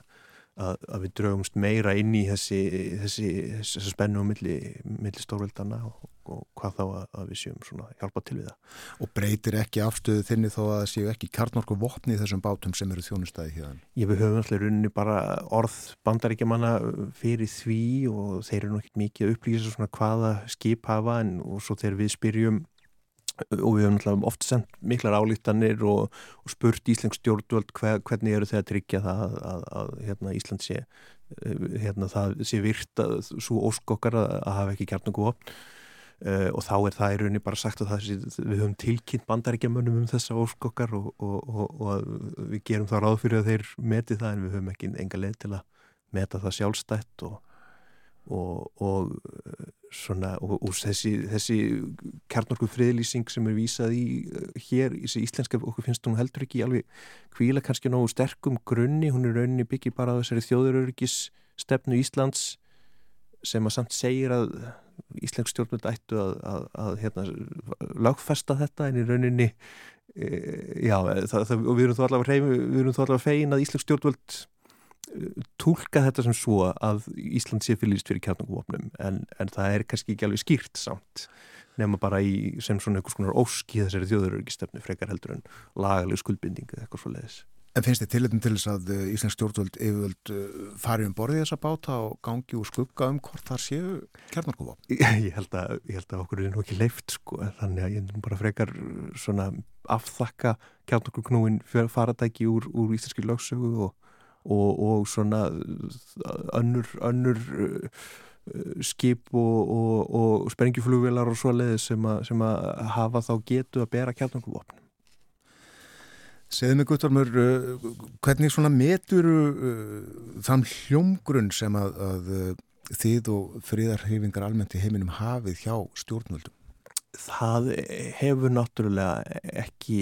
að, að við draugumst meira inn í þessi, þessi, þessi spennu á milli, milli stórveldana og, og hvað þá að, að við séum svona hjálpa til við það. Og breytir ekki afstöðu þinni þó að það séu ekki kartnorku vopni í þessum bátum sem eru þjónustæði hérna? Ég við höfum alltaf runni bara orð bandaríkjamanna fyrir því og þeir eru nokkið mikið að upplýsa svona hvaða skip hafa en og svo þegar við spyrjum og við höfum náttúrulega oft sendt miklar álítanir og, og spurt Íslensk stjórnvöld hver, hvernig eru þeir að tryggja það að, að, að hérna, Ísland sé eh, hérna, það sé virt að svo óskokkar að, hafa ekki kjarn og góð uh, og þá er það í rauninni bara sagt að sé, við höfum tilkynnt bandaríkjamönnum um þessa óskokkar og, og, og við gerum það ráð fyrir að þeir meti það en við höfum ekki enga leið til að meta það sjálfstætt og og, og, svona, og, þessi, þessi kjarnorku friðlýsing sem er vísað í uh, hér, þessi íslenska okkur finnst hún heldur ekki alveg kvíla kannski nógu sterkum grunni, hún er rauninni byggir bara á þessari þjóðurörgis stefnu Íslands sem að samt segir að Íslensk stjórnvöld ættu að, að, að hérna, lagfesta þetta en í rauninni e, já, það, það, og við erum þó allavega fegin að Íslensk stjórnvöld tólka þetta sem svo að Ísland sé fylgist fyrir kjarnanguvopnum en, en það er kannski ekki alveg skýrt samt nema bara í sem svona einhvers konar óski þessari þjóðurörgistefnu frekar heldur en lagaleg skuldbindingu eitthvað svo leiðis. En finnst þið tilitum til þess að uh, Íslensk stjórnvöld yfirvöld uh, fari um borðið þessa báta og gangi úr skugga um hvort þar séu kjarnarkófa? Ég held að, ég held að okkur er nú ekki leift sko, þannig að ég er bara frekar svona afþakka kjarnarkóknúin faradæki úr, úr íslenski lögsögu og, og, og svona önnur, önnur uh, skip og, og sprengjuflugvilar og svo leiði sem, sem að hafa þá getu að bera kjarnarkófvapnum. Segðu mig Guttormur, uh, hvernig svona metur uh, þann hljómgrunn sem að, að þið og fríðarhefingar almennt í heiminum hafið hjá stjórnvöldum? Það hefur náttúrulega ekki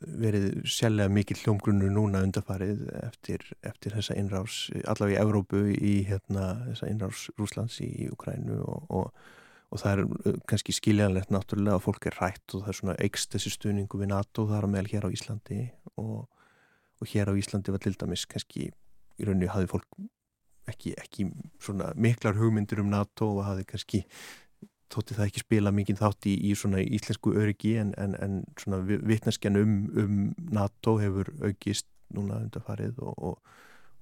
verið sérlega mikið hljómgrunnu núna undarfarið eftir, eftir þessa innrárs, allavega í Evrópu í hérna, þessa innrárs Rúslands í Ukrænu og, og og það er uh, kannski skiljanlegt náttúrulega að fólk er rætt og það er svona eikst þessi stuðningu við NATO þar að meðal hér á Íslandi og, og hér á Íslandi var til dæmis kannski í rauninu hafi fólk ekki, ekki miklar hugmyndir um NATO og hafi kannski þótti það ekki spila mikið þátt í, í svona íslensku öryggi en, en, en svona vittneskjan um, um NATO hefur aukist núna undarfarið og,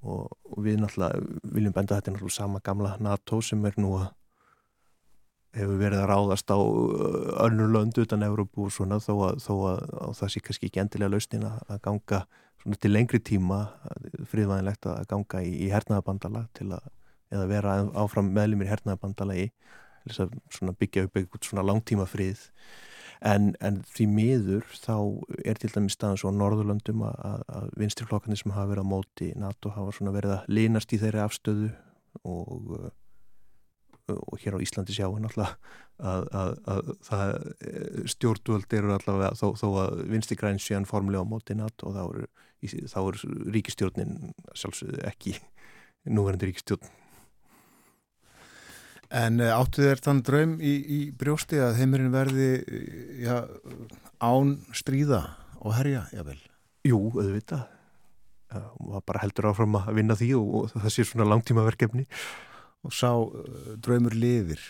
og, og við náttúrulega viljum benda þetta náttúrulega sama gamla NATO sem er nú að hefur verið að ráðast á uh, önnur lönd utan Európu og svona þó að, þó að, að það sé kannski ekki endilega lausnin að ganga til lengri tíma friðvæðinlegt að ganga í, í hernaðabandala til að eða vera áfram meðlumir hernaðabandala í að byggja upp eitthvað svona langtíma frið en, en því miður þá er til dæmis staðan svo á Norðurlöndum að, að vinstirflokkarnir sem hafa verið á móti NATO hafa verið að linast í þeirri afstöðu og og hér á Íslandi sjáum náttúrulega að, að, að það eh, stjórnvöld eru allavega þó, þó að vinsti græn séan formulega á móti natt og þá eru, þá eru ríkistjórnin sjálfsögðu ekki núverandi ríkistjórn En eh, áttu þér þann draum í, í brjósti að heimurinn verði já, án stríða og herja, jável? Jú, auðvitað og bara heldur áfram að vinna því og, og það sé svona langtíma verkefni og sá uh, draumur lifir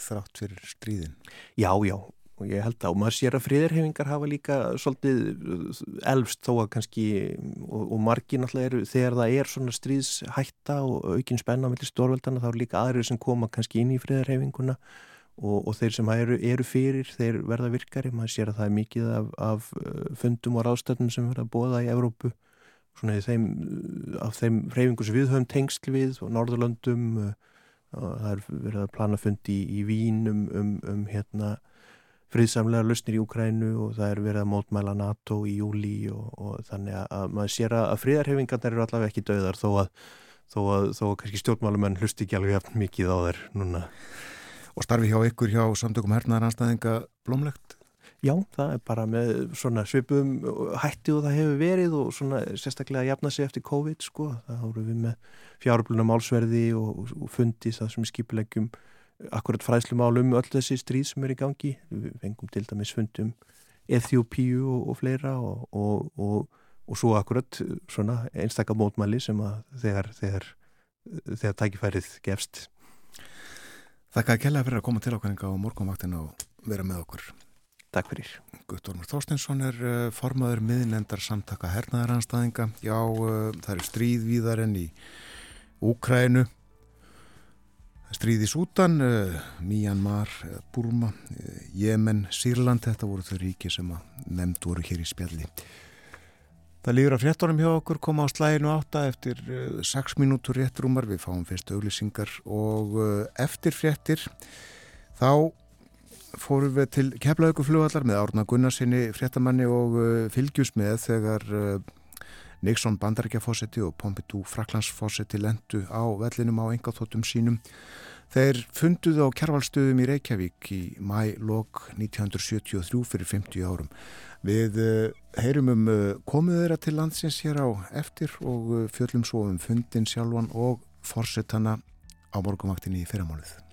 þrátt fyrir stríðin. Já, já, og ég held að og maður sér að friðarhefingar hafa líka svolítið uh, elvst þó að kannski og, og margi náttúrulega eru þegar það er svona stríðshætta og aukinn spenna mellir stórveldana þá eru líka aðrir sem koma kannski inn í friðarhefinguna og, og þeir sem eru, eru fyrir þeir verða virkari, maður sér að það er mikið af, af fundum og ráðstöðnum sem verða bóða í Evrópu. Svona í þeim, af þeim reyfingu sem við höfum tengsl við og Norðurlöndum uh, það er verið að plana fundi í, í Vín um, um, um hérna friðsamlega lausnir í Ukrænu og það er verið að mótmæla NATO í júli og, og þannig að maður sér að friðarhefingarnir eru allavega ekki döðar þó að þó að, þó að kannski stjórnmálumenn hlusti ekki alveg eftir mikið á þeir núna Og starfi hjá ykkur hjá samtökum hernaðaranstæðinga blómlegt? Já, það er bara með svona svipum hætti og það hefur verið og svona sérstaklega að jafna sig eftir COVID sko. Það hóru við með fjárbluna málsverði og, og fundi það sem skipilegjum akkurat fræðslumálum um öll þessi stríð sem er í gangi. Við fengum til dæmis fundum Eþjópíu og, og fleira og, og svo akkurat svona einstakka mótmæli sem að þegar, þegar, þegar tækifærið gefst. Þakka að kella fyrir að koma til ákveðinga á morgunvaktin og vera með okkur. Takk fyrir. Guttormur Þorstinsson er uh, formaður miðnendar samtaka hernaðaranstæðinga. Já, uh, það eru stríðvíðar enn í Úkrænu, stríð í Sútan, uh, Myanmar, Burma, Jemen, Sýrland. Þetta voru þau ríki sem nefnd voru hér í spjalli. Það líður að fréttorum hjá okkur koma á slæginu átta eftir 6 mínútur réttrúmar. Við fáum fyrst auglisingar og eftir fréttir þá fórum við til keflauguflugallar með Árna Gunnarsinni fréttamanni og fylgjus með þegar Nixon bandarækjafósetti og Pompidou Fraklandsfósetti lendu á vellinum á engaþóttum sínum. Þeir funduðu á kjærvalstöðum í Reykjavík í mæ-lok 1973 fyrir 50 árum. Við uh, heyrum um uh, komið þeirra til landsins hér á eftir og uh, fjöllum svo um fundin sjálfan og fórsettana á morgumvaktinni í fyrramáluð.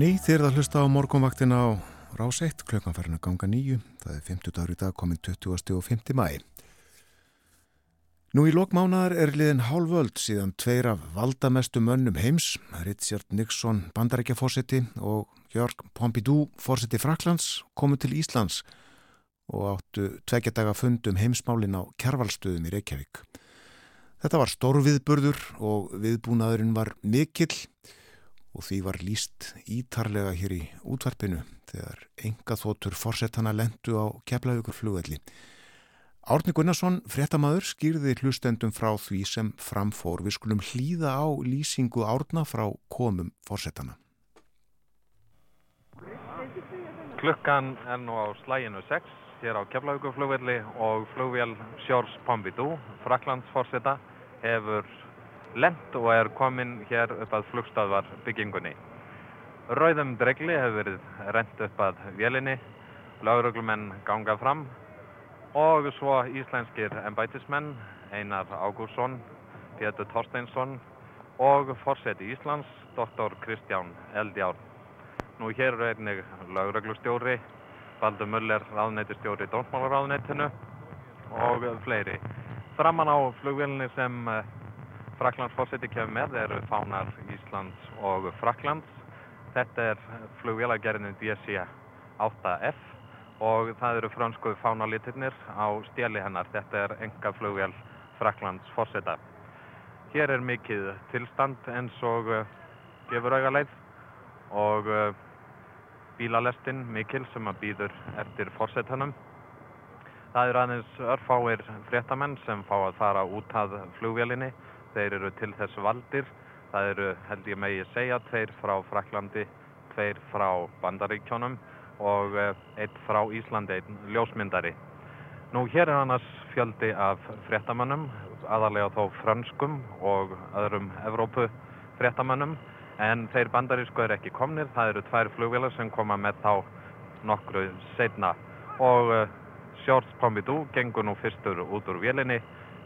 Ný að hlusta á morgunvaktina á rás 1 klukkan farin að ganga nýju. Það er 50 dagur í dag komin 20. og 50. mæ. Nú í lokmánaðar er liðin hálföld síðan tveir af valdamestu mönnum heims, Richard Nixon bandarækjafórseti og Jörg Pompidou fórseti Fraklands komu til Íslands og áttu tveggjadaga fundum heimsmálin á kjærvalstöðum í Reykjavík. Þetta var stórviðburður og viðbúnaðurinn var mikill og því var líst ítarlega hér í útvarpinu þegar enga þóttur fórsetana lendu á keflavíkur flugvelli. Árni Gunnarsson, fréttamaður, skýrði hlustendum frá því sem framfór. Við skulum hlýða á lýsingu árna frá komum fórsetana. Klukkan er nú á slæginu 6 hér á Keflavíkuflugvelli og flugvél Sjórs Pompidou, Fraklandsforseta, hefur lent og er komin hér upp að flugstöðvar byggingunni. Rauðum dregli hefur verið rent upp að vélinni, lauruglumenn ganga fram og svo íslenskir embætismenn, Einar Ágúrsson, Pétur Torsteinsson og forseti Íslands, doktor Kristján Eldjár. Nú hér er einnig lauruglustjóri, Baldur Muller, ráðneitistjóri í Dómsmálaráðneitinu og fleiri. Framan á flugvélinni sem Fraklands fórseti kemur með eru fánar Íslands og Fraklands. Þetta er flugvélagerðinu DC-8F og það eru fransku fánalitirnir á stjæli hennar. Þetta er enga flugvél Fraklands fórseta. Hér er mikið tilstand eins og uh, gefur augaleið og uh, bílalestin mikil sem að býður eftir fórsetanum. Það eru aðeins örfáir fréttamenn sem fá að fara út að flugvélinni. Þeir eru til þess valdir. Það eru, held ég megi segja, tveir frá Fraklandi, tveir frá Bandaríkjónum og einn frá Íslandi, einn ljósmyndari. Nú hér er annars fjöldi af fréttamannum, aðalega þó franskum og öðrum Evrópu fréttamannum, en þeir bandarísku er ekki komnir. Það eru tvær flugvélar sem koma með þá nokkru setna og Sjórns Pompidou gengur nú fyrstur út úr vélinni.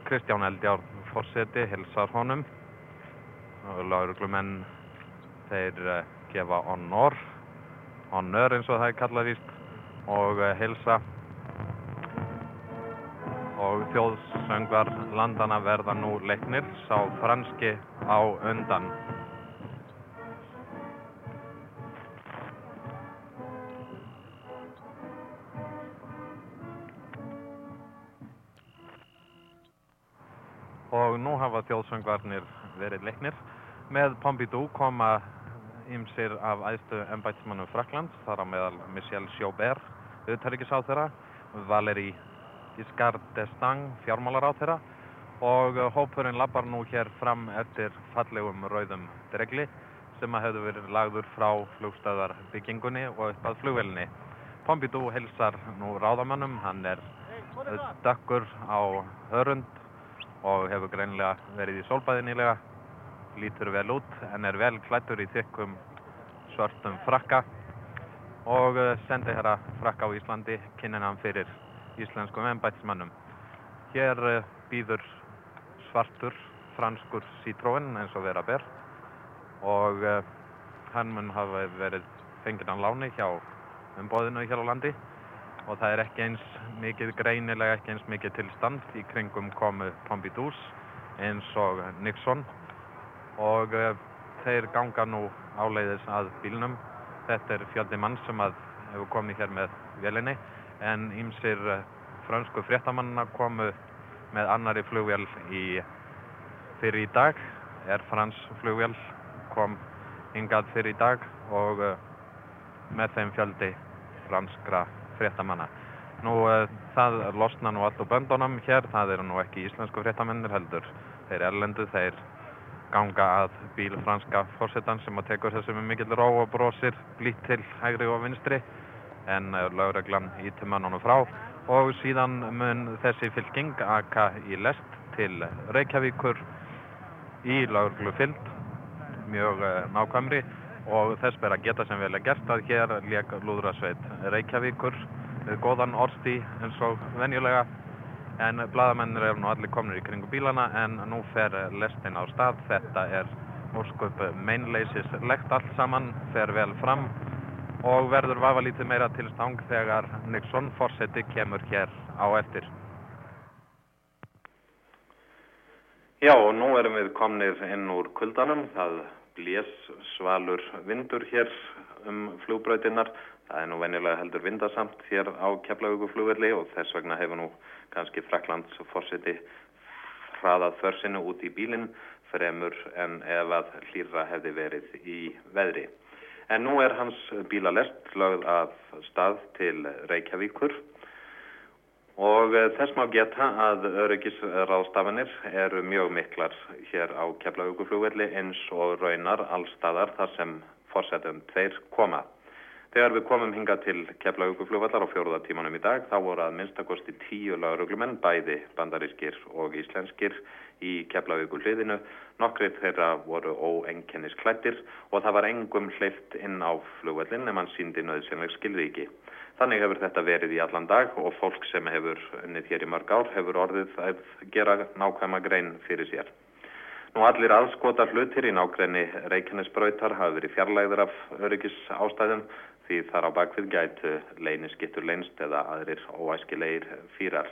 Kristján Eldjárn fórseti hilsar honum. Og lauruglumenn þeir uh, gefa honor honor eins og það er kallað víst og hilsa og þjóðsöngvar landana verða nú leiknir sá franski á undan og nú hafa þjóðsöngvarnir verið leiknir. Með Pompidou koma ymsir af æðstu embætismannum Fraklands, þar á meðal Michel Chaubert, auðvitaðrikisráð þeirra, Valéry Giscard d'Estaing, fjármálaráð þeirra og hópurinn lappar nú hér fram eftir fallegum rauðum dregli sem að hefðu verið lagður frá flugstöðarbyggingunni og upp að flugvelinni. Pompidou hilsar nú ráðamannum, hann er dökkur á hörund og hefur greinilega verið í sólbæði nýlega, lítur vel út en er vel klættur í þykkum svörtum frakka. Og sendi herra frakka á Íslandi kynnin hann fyrir íslenskum embætismannum. Hér býður svartur franskur Citroën eins og vera ber. Og hann mun hafa verið fengið á láni hjá umbóðinu hér á landi og það er ekki eins mikið greinilega ekki eins mikið tilstand í kringum komu Pompidous eins og Nixon. Og uh, þeir ganga nú áleiðis að bílnum. Þetta er fjöldi mann sem að hefur komið hér með vélinni. En ýmsir uh, fransku fréttamanna komu með annari flugvél í fyrir í dag. Er frans flugvél kom hingað fyrir í dag og uh, með þeim fjöldi franskra fréttamanna. Nú uh, það losna nú allt úr böndunum hér, það eru nú ekki íslensku fréttamennir heldur, þeir erlendu, þeir ganga að bíl franska fórsetan sem að tekur þessu með mikill ró og brosir blít til hægri og vinstri en uh, lögreglan ítum mannunum frá. Og síðan mun þessi fylking aka í lest til Reykjavíkur í lögreglu fyllt mjög uh, nákvæmri og þess ber að geta sem vel er gert að hér leik Lúðrasveit Reykjavíkur við góðan orsti eins og venjulega en bladamennir eru nú allir komnir í kringu bílana en nú fer lestin á stað þetta er ósköp meinleysislegt allt saman, fer vel fram og verður vafalítið meira til stang þegar Nixon fórseti kemur hér á eftir. Já, og nú erum við komnir inn úr kuldanum. Það blés svalur vindur hér um flugbröytinnar. Það er nú venjulega heldur vindasamt hér á Keflavíkuflugvelli og þess vegna hefur nú kannski Fraklands fórseti hraðað försinu út í bílinn fremur en ef að hlýra hefði verið í veðri. En nú er hans bílalest lögð af stað til Reykjavíkur og eh, þess má geta að öryggisráðstafanir eru mjög miklar hér á Keflavíkuflugvelli eins og raunar allstaðar þar sem fórsetum tveir koma. Þegar við komum hinga til Keflavíkuflugvallar á fjóruða tímanum í dag þá voru að minnstakosti tíu lauruglumenn bæði bandarískir og íslenskir í hliðinu. Nokkrið þeirra voru óenkennis klættir og það var engum hleyft inn á flugvallin en mann síndi nöðsynleg skilríki. Þannig hefur þetta verið í allan dag og fólk sem hefur unnið hér í mörg ár hefur orðið að gera nákvæma grein fyrir sér. Nú allir aðskota hlutir í nákrenni Reykjanesbrautar hafa verið fjarlægður af öryggis ástæðum því þar á bakvið gætu leyniskittur leynst eða aðrir óæskilegir fýrar.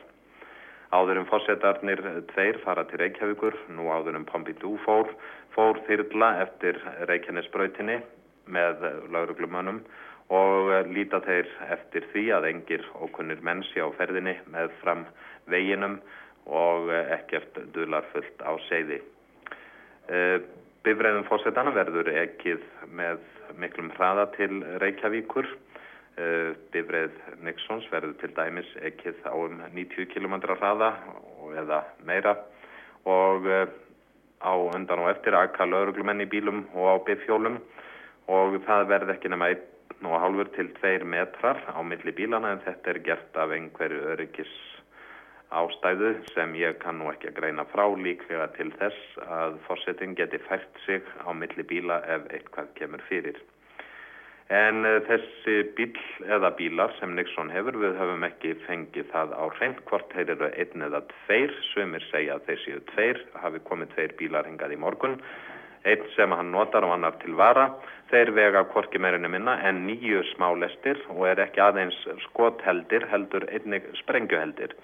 Áðurum fórsetarnir tveir fara til Reykjavíkur, nú áðurum Pompidou fór, fór þyrla eftir Reykjanesbrautinni með lauruglumönnum og eh, líta þeir eftir því að engir okkunnir mennsi á ferðinni með fram veginum og eh, ekkert duðlar fullt á segði. Eh, Bifræðum fórsetana verður ekkið með miklum hraða til Reykjavíkur. Bifræð Nixons verður til dæmis ekkið á um 90 km hraða eða meira og á undan og eftir aðkalla örglumenn í bílum og á bifjólum og það verð ekki nema eitt 1,5 til 2 metrar á milli bílana en þetta er gert af einhverju öryggis ástæðu sem ég kann nú ekki að greina frá líklega til þess að fórsetin geti fært sig á milli bíla ef eitthvað kemur fyrir. En eh, þessi bíl eða bílar sem Nixon hefur við höfum ekki fengið það á hreinkvort, þeir eru einn eða tveir, sömur segja að þeir séu tveir, hafi komið tveir bílar hingað í morgun einn sem hann notar og annar til vara, þeir vega hvorki meirinu minna en nýju smálestir og er ekki aðeins skotheldir heldur einnig sprengjuheldir.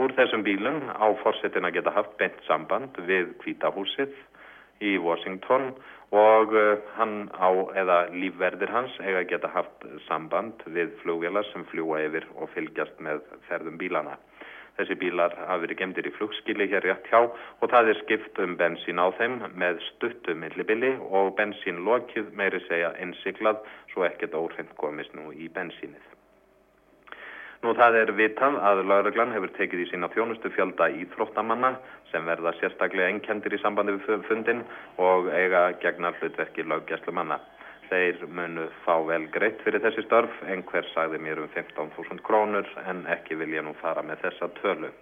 Úr þessum bílum á fórsetin að geta haft beint samband við kvítahúsið í Washington og hann á eða lífverðir hans eiga geta haft samband við flugvélar sem fljúa yfir og fylgjast með ferðum bílana. Þessi bílar hafa verið gemdir í flugskili hér rétt hjá og það er skipt um bensín á þeim með stuttu millibili og bensínlokið meiri segja innsiklað svo ekkert óhrind komist nú í bensínið. Nú það er vitað að lauruglan hefur tekið í sína þjónustu fjölda íþróttamanna sem verða sérstaklega enkendir í sambandi við fundin og eiga gegnar hlutverki laugjæslumanna. Þeir munu fá vel greitt fyrir þessi störf, einhver sagði mér um 15.000 krónur en ekki vil ég nú fara með þessa tölu.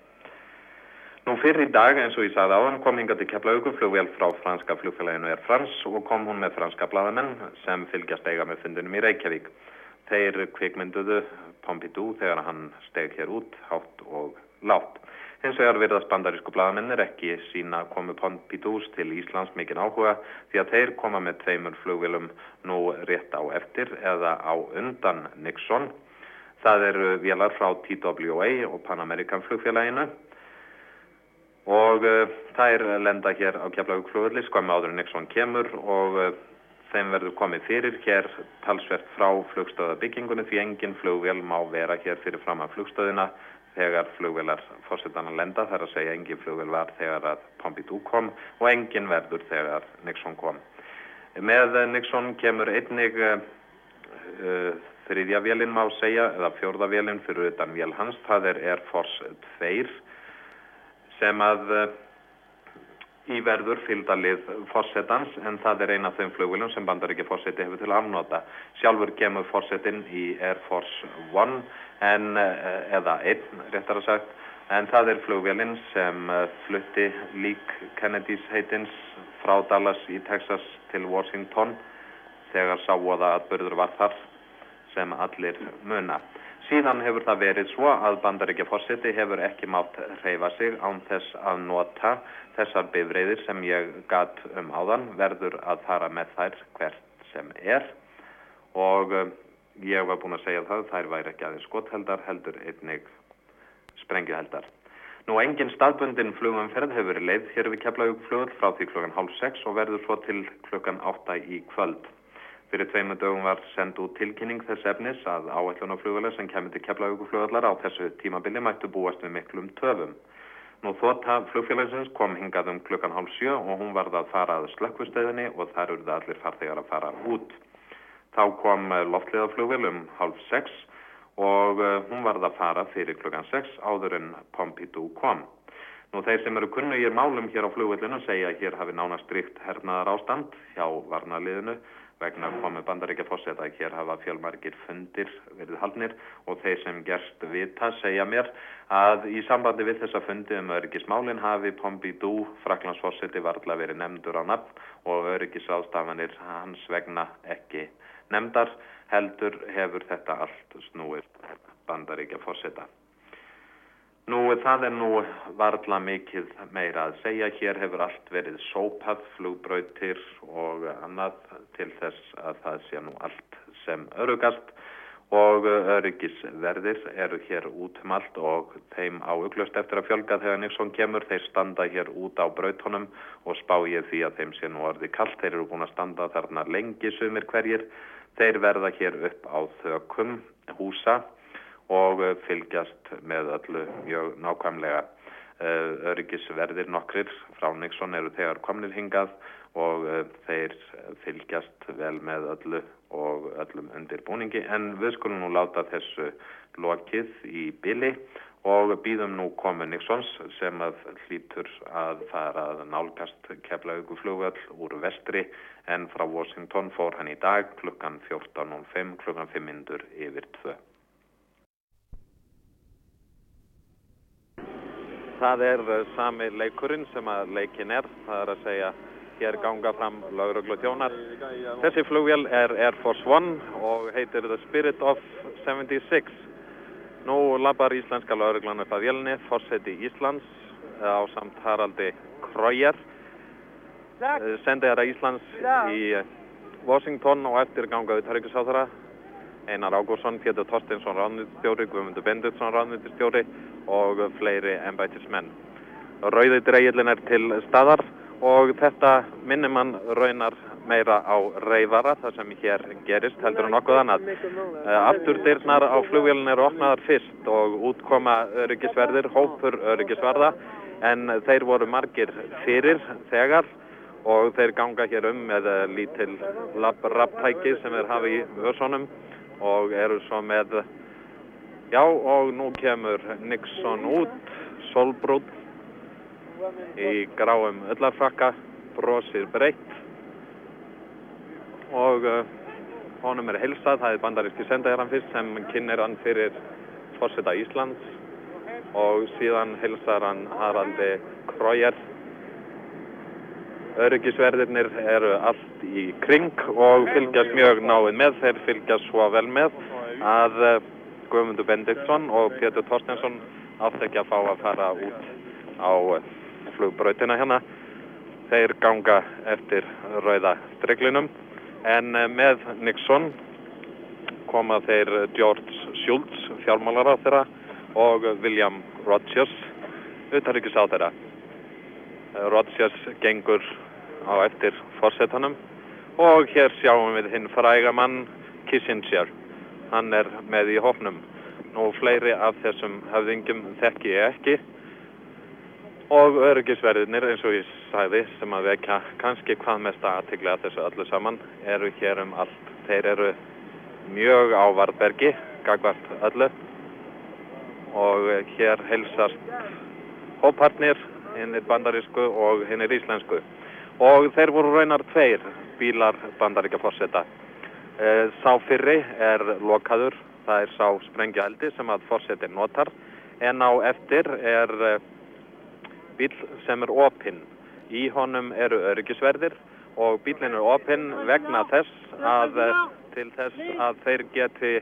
Nú fyrir í dag eins og ég sagði áðan kom hinga til Keflavíku flugvél frá franska flugfélaginu er Frans og kom hún með franska bladamenn sem fylgjast eiga með fundinum í Reykjavík. Þeir kvikmynduðu Pompidou þegar hann steg hér út, hátt og látt. Hins vegar virðast bandarísku bladamennir ekki sína komu Pompidous til Íslands mikinn áhuga því að þeir koma með tveimur flugvilum nú rétt á eftir eða á undan Nixon. Það eru vélar frá TWA og Pan American flugfélaginu og uh, þær lenda hér á Keflavík flugvilli skömmu áður en Nixon kemur og uh, þeim verður komið fyrir hér talsvert frá flugstöðabyggingunni því engin flugvél má vera hér fyrir fram að flugstöðina þegar flugvélar fórsetan að lenda þar að segja engin flugvél var þegar að Pompidou kom og engin verður þegar Nixon kom. Með Nixon kemur einnig uh, þriðja vélinn má segja eða fjórða vélinn fyrir utan vél hans, það er Air Force 2 sem að uh, íverður fylgdalið fórsetans en það er eina af þeim flugvilum sem bandaríkja fórseti hefur til að afnota. Sjálfur kemur fórsetin í Air Force One en, eða einn réttar að sagt en það er flugvilin sem flutti lík Kennedys heitins frá Dallas í Texas til Washington þegar sáuða að börður var þar sem allir muna. Síðan hefur það verið svo að bandaríkja fórseti hefur ekki mátt reyfa sig án þess að nota þessar bifreiðir sem ég gat um áðan verður að fara með þær hvert sem er og uh, ég var búin að segja það, þær væri ekki aðeins skotheldar heldur einnig sprengjuheldar. Nú engin staðbundin flugumferð hefur verið leið hér við Keflavíkflugul frá því klukkan hálf 6 og verður svo til klukkan 8 í kvöld. Fyrir tveimu dögum var send út tilkynning þess efnis að áætlunarflugulega sem kemur til Keflavíkuflugullar á þessu tímabili mættu búast við miklum töfum. Nú þóta flugfélagsins kom hingað um klukkan hálf sjö og hún varð að fara að slökkvustöðinni og þar urði allir farþegar að fara út. Þá kom loftliðaflugvel um hálf sex og eh, hún varð að fara fyrir klukkan sex áður en Pompidou kom. Nú þeir sem eru kunnugir málum hér á flugvellinu segja að hér hafi nánast strikt hernaðar ástand hjá varnaliðinu vegna komu bandaríkja fórseta að hér hafa fjölmargir fundir verið haldnir og þeir sem gerst vita segja mér að í sambandi við þessa fundi um öryggismálinn hafi Pompidou, Fraklandsfórseti, varðla verið nefndur á nafn og öryggisástafanir hans vegna ekki nefndar heldur hefur þetta allt snúið bandaríkja fórseta. Nú það er nú varðla mikið meira að segja. Hér hefur allt verið sópað, flugbrautir og annað til þess að það sé nú allt sem örugast og öryggisverðir eru hér út um allt og þeim á uglust eftir að fjölga þegar Nixon kemur. Þeir standa hér út á brautunum og spá ég því að þeim sé nú orði kallt. Þeir eru búin að standa þarna lengi sumir hverjir. Þeir verða hér upp á þökum húsa og eh, fylgjast með öllu mjög nákvæmlega. Eh, öryggisverðir nokkrir frá Nixon eru þegar komnir hingað og eh, þeir fylgjast vel með öllu og öllum undirbúningi. En við skulum nú láta þessu lokið í bili og býðum nú komu Nixons sem að hlýtur að fara að nálgast keflauguflugvöld úr vestri en frá Washington fór hann í dag klukkan 14.05 klukkan 5 mindur yfir 2. Það er eh, sami leikurinn sem að leikin er, það er að segja hér ganga fram lauruglu tjónar. Þessi flugvél er Air Force One og heitir The Spirit of 76. Nú lappar íslenska lauruglan upp að vélni, fórseti Íslands eh, á samt Haraldi Kröyer. Eh, Sendi þær að Íslands í Washington og eftir gangaði Törgjusáþara. Einar Ágúrsson, Pétur Torstinsson ráðnýttstjóri, Guðmundur Benditsson ráðnýttstjóri og fleiri ennbætismenn. Rauði dreigilin er til staðar og þetta minnir mann raunar meira á reyfara það sem hér gerist heldur en okkur annað. Eh, Afturdyrnar á flugvélun eru opnaðar fyrst og útkoma öryggisverðir, hópur öryggisverða en þeir voru margir fyrir þegar og þeir ganga hér um með lítil lapp-rapptæki sem þeir hafa í vörsónum og eru svo með já og nú kemur Nixon út solbrútt í gráum öllarfrakka brosir breytt og uh, honum er hilsað, það er bandaríski sendaherran fyrst sem kynir hann fyrir fórseta Íslands og síðan hilsar hann Haraldi Kröyer Öryggisverðirnir eru allt í kring og fylgjast mjög náinn með, þeir fylgjast svo vel með að eh, Guðmundur Bendiktsson og Pétur Torstensson átt ekki að fá að fara út á eh, flugbrautina hérna. Þeir ganga eftir rauða streglinum en eh, með Nixon koma þeir George Shultz, fjármálar á þeirra og William Rodgers, utarrikis á þeirra. Rodgers gengur á eftir fórsetanum og hér sjáum við hinn fræga mann Kissinger. Hann er með í hófnum. Nú fleiri af þessum höfðingum þekki ég ekki og öryggisverðinir eins og ég sæði sem að vekja kannski hvað mest aðteglega þessu öllu saman eru hér um allt. Þeir eru mjög á Varbergi, gagvart öllu og hér helsast hópartnir, hinn er bandarísku og hinn er íslensku og þeir voru raunar tveir bílar bandaríkja fórseta. Eh, sá fyrri er lokaður, það er sá sprengjaheldi sem að fórsetin notar en á eftir er eh, bíl sem er opinn. Í honum eru öryggisverðir og bílinn er opinn vegna þess að eh, til þess að þeir geti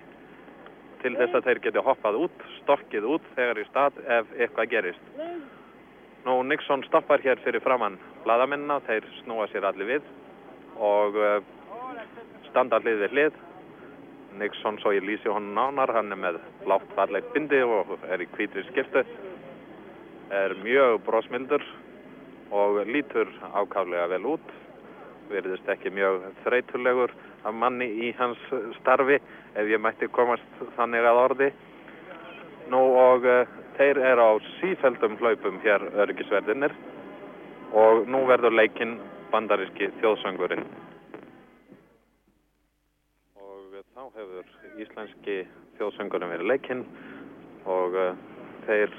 til þess að þeir geti hoppað út, stokkið út þegar í stað ef eitthvað gerist. Nú Nixon stoppar hér fyrir framann bladamennina, þeir snúa sér allir við og uh, standa allir við hlið. Nixon, svo ég lýsi honum nánar, hann er með blátt fallegt bindi og er í hvítri skiptu, er mjög brósmildur og lítur ákaflega vel út, verðist ekki mjög þreytulegur af manni í hans starfi ef ég mætti komast þannig að orði. Nú og uh, þeir eru á sífældum hlaupum hér örgisverðinir og nú verður leikinn bandaríski þjóðsöngurinn. Og þá hefur íslenski þjóðsöngurinn verið leikinn og uh, þeir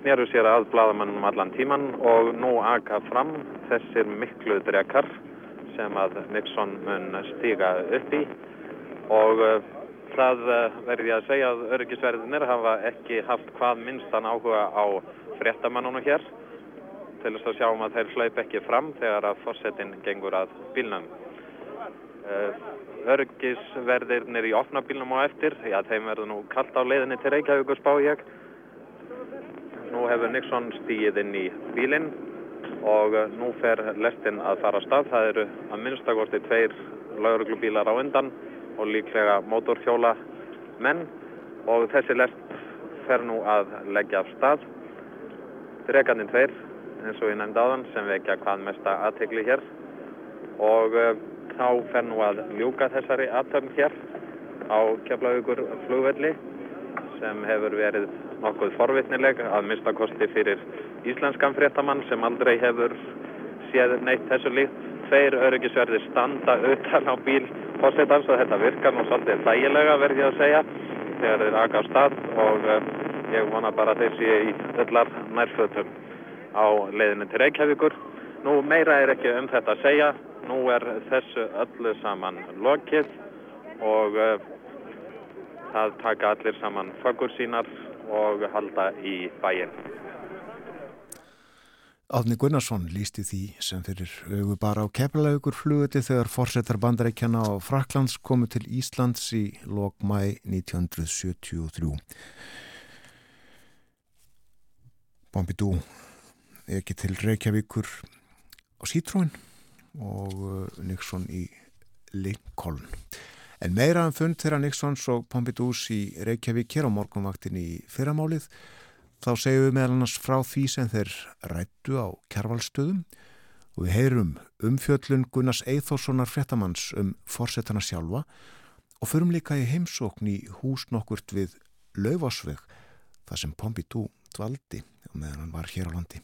sneru sér að bladamannum allan tíman og nú aka fram þessir miklu drekar sem að Nixon mun stíga upp í og uh, það uh, verði að segja að öryggisverðinir hafa ekki haft hvað minnstan áhuga á fréttamannunum hér til þess að sjáum að þeir hlaup ekki fram þegar að fórsetin gengur að bílnum. Uh, öryggisverðirnir í opna bílnum á eftir, já þeim verður nú kallt á leiðinni til Reykjavík og spá ég. Nú hefur Nixon stíið inn í bílinn og uh, nú fer lestinn að fara á stað. Það eru að minnstakosti tveir lauruglubílar á undan og líklega mótorhjóla menn og þessi lest fer nú að leggja af stað. Dregarnir tveir, eins og ég nefndi áðan, sem vekja hvað mesta aðtegli hér og uh, þá fer nú að ljúka þessari aðtöfn hér á Keflavíkur flugvelli sem hefur verið nokkuð forvitnileg að mista kosti fyrir íslenskan fréttamann sem aldrei hefur séð neitt þessu líkt. Tveir öryggisverðir standa utan á bíl fórsetans og þetta virkar nú svolítið þægilega verði ég að segja þegar þeir aka á stað og uh, ég vona bara þeir séu í öllar nærfötum á leiðinu til Reykjavíkur. Nú meira er ekki um þetta að segja, nú er þessu öllu saman lokið og uh, það taka allir saman fagur sínar og halda í bæinn. Átni Gunnarsson lísti því sem fyrir augu bara á kepplaugur flugöti þegar fórsetar bandarækjana á Fraklands komu til Íslands í lok mæ 1973. Bombidú ekki til Reykjavíkur á Sítróin og uh, Nixon í Lincoln. En meira um fund þeirra Nixons og Pompidous í Reykjavík hér á morgunvaktin í fyrramálið. Þá segjum við meðal annars frá því sem þeir rættu á kjærvalstöðum og við heyrum umfjöllun Gunnars Eithóssonar frettamanns um forsetana sjálfa. Og förum líka í heimsókn í hús nokkurt við Laufásveg þar sem Pompidou dvaldi meðan hann var hér á landi.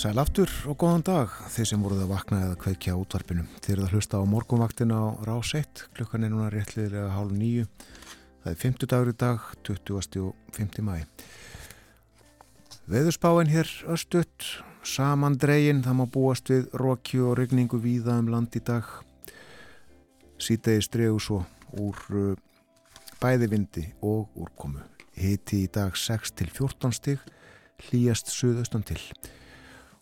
Sæl aftur og góðan dag þeir sem voruð að vakna eða kveikja útvarpinu. Þeir eru að hlusta á morgunvaktin á rás 1, klukkan er núna réttliðilega hálf nýju. Það er 50 dagur í dag, 20. og 50 mæ. Veðurspáin hér östutt, saman dregin, það má búast við rókju og regningu víða um land í dag. Sýtegi stregu svo úr uh, bæði vindi og úrkomu. Hiti í dag 6 til 14 stig, hlýjast suðaustan til.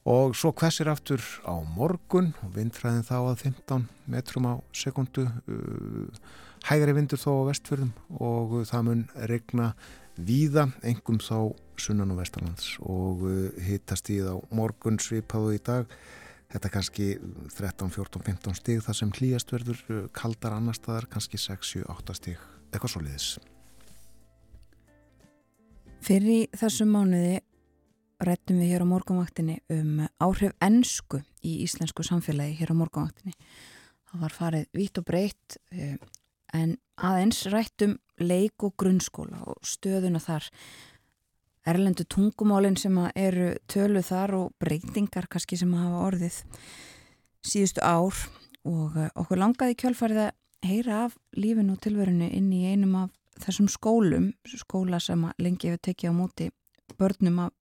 Og svo hversir aftur á morgun og vindræðin þá að 15 metrum á sekundu, uh, hægri vindur þó á vestfjörðum og það mun regna víða, engum þá sunnan og vestarlands og uh, hittast í þá morgun svipaðu í dag. Þetta er kannski 13, 14, 15 stig þar sem hlýjast verður uh, kaldar annar staðar, kannski 6, 7, 8 stig, eitthvað svo liðis. Fyrir þessum mánuði rættum við hér á morgunvaktinni um áhrif ennsku í íslensku samfélagi hér á morgunvaktinni. Það var farið vitt og breytt en aðeins rættum leik og grunnskóla og stöðuna þar. Erlendu tungumálinn sem eru tölu þar og breytingar kannski sem hafa orðið síðustu ár og okkur langaði kjálfarið að heyra af lífinu og tilverinu inn í einum af þessum skólum, skóla sem lengi hefur tekið á móti börnum af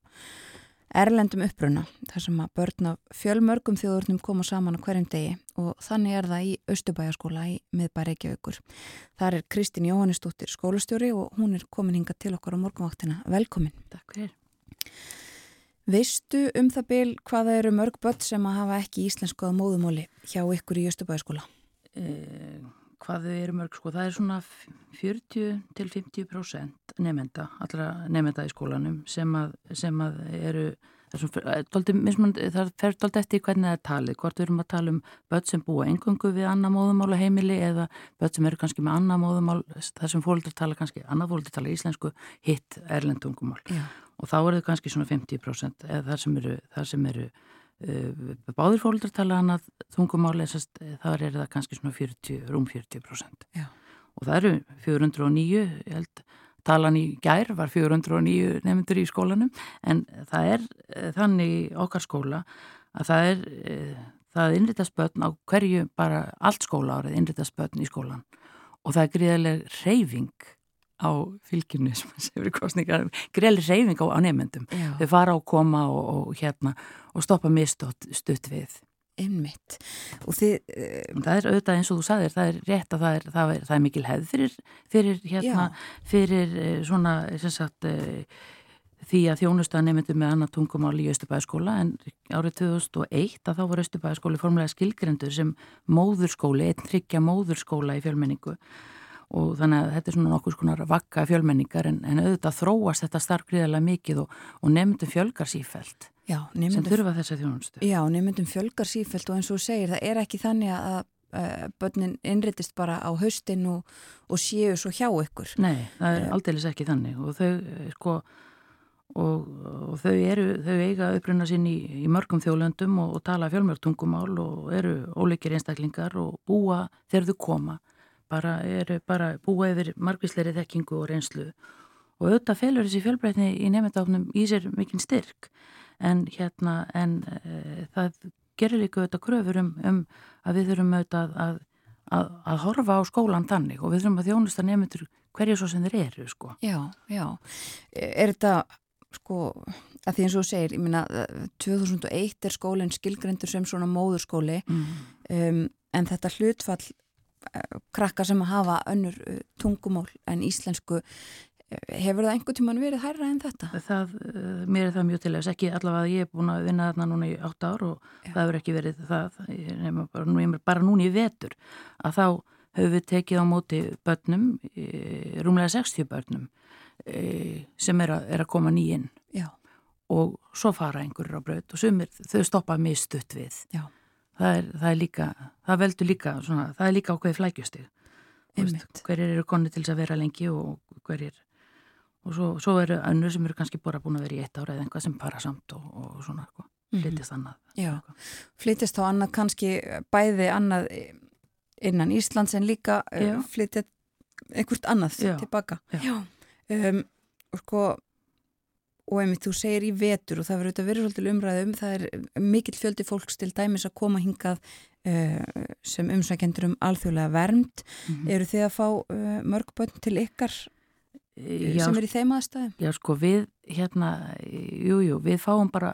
erlendum uppruna þar sem að börn af fjölmörgum þjóðurnum koma saman á hverjum degi og þannig er það í Östubæjaskóla í miðbæri Reykjavíkur. Þar er Kristín Jóhannesdóttir skólastjóri og hún er komin hinga til okkar á morgunvaktina. Velkomin. Takk fyrir. Veistu um það byl hvaða eru mörg börn sem að hafa ekki íslensku að móðumóli hjá ykkur í Östubæjaskóla? Eh, hvað þau eru mörg sko? Það er svona 40 til 50% nefnda, allra nefnda í skólanum sem að, sem að eru það fer doldið eftir hvernig það er talið, hvort við erum að tala um börn sem búa engungu við annað móðumála heimili eða börn sem eru kannski með annað móðumál, þar sem fólkdur tala kannski, annað fólkdur tala íslensku, hitt erlendungumál Já. og þá er það kannski svona 50% eða þar sem eru, þar sem eru báðir fólkdur tala annað tungumál, þar er það kannski svona 40, rúm 40% Já. og það eru 409, ég held talan í gær var 409 nefndur í skólanum en það er eh, þannig okkar skóla að það er eh, það innritast börn á hverju bara allt skóla árið innritast börn í skólan og það er greiðileg reyfing á fylgjumni sem er kostningar, greiðileg reyfing á, á nefndum þau fara á koma og, og hérna og stoppa mistótt stutt við. Einmitt. Þið, uh, það er auðvitað eins og þú sagðir, það er rétt að það er, það er, það er mikil hefð fyrir, fyrir, hérna, fyrir uh, svona sagt, uh, því að þjónusta nefndu með annað tungumál í Östubæðaskóla en árið 2001 að þá var Östubæðaskóli formulega skilgrendur sem móðurskóli, einn tryggja móðurskóla í fjölmenningu og þannig að þetta er svona nokkur skonar vakka fjölmenningar en, en auðvitað þróast þetta starfgriðarlega mikið og, og nefndum fjölgar sífælt Já, sem þurfa þess að þjónustu. Já, nefndum fjölgar sífælt og eins og segir það er ekki þannig að börnin innritist bara á haustin og, og séu svo hjá ykkur. Nei, það er uh, aldeilis ekki þannig og þau sko og, og þau eru, þau eiga uppruna sín í, í mörgum þjólöndum og, og tala fjölmjörgtungumál og eru óleikir einstaklingar og búa þegar þau koma bara eru bara búa yfir margvísleiri þekkingu og reynslu og auðvitað felur þessi fjölbreytni í nefndáfnum í sér mikinn styrk en hérna en e, það gerir líka auðvitað kröfur um, um að við þurfum auðvitað að, að, að horfa á skólan þannig og við þurfum að þjónusta nefndur hverju svo sem þeir eru sko. Já, já. Er þetta sko að því eins og þú segir, ég minna 2001 er skólinn skilgrendur sem svona móðurskóli mm. um, en þetta hlutfall krakka sem að hafa önnur uh, tungumól en íslensku eh, hefur það einhver tíman verið hærra en þetta? Það, mér er það mjög til þess. Ekki allavega ég er búin að vinna þarna núna í 8 ár og Já. það hefur ekki verið það ég bara, nú, bara núna í vetur að þá höfum við tekið á móti börnum, rúmlega 60 börnum sem er að, er að koma nýinn og svo fara einhverjur á braut og sumir þau stoppa mjög stutt við. Já það er, það er líka, það veldur líka svona, það er líka ákveði flækjustig hverjir eru konni til þess að vera lengi og hverjir og svo, svo eru önnur sem eru kannski bara búin að vera í eitt ára eða einhvað sem para samt og, og svona, sko, mhm. flytist annað Já, flytist þá annað kannski bæði annað innan Íslands en líka uh, flytið einhvert annað Já. tilbaka Já. Um, og sko og einmitt þú segir í vetur og það verður auðvitað verið svolítið umræðum, það er mikill fjöldi fólks til dæmis að koma hingað uh, sem umsækjendur um alþjóðlega vernd. Mm -hmm. Eru þið að fá uh, mörg bönn til ykkar já, sem er í þeim aðstæðum? Já, sko, við hérna, jújú, jú, við fáum bara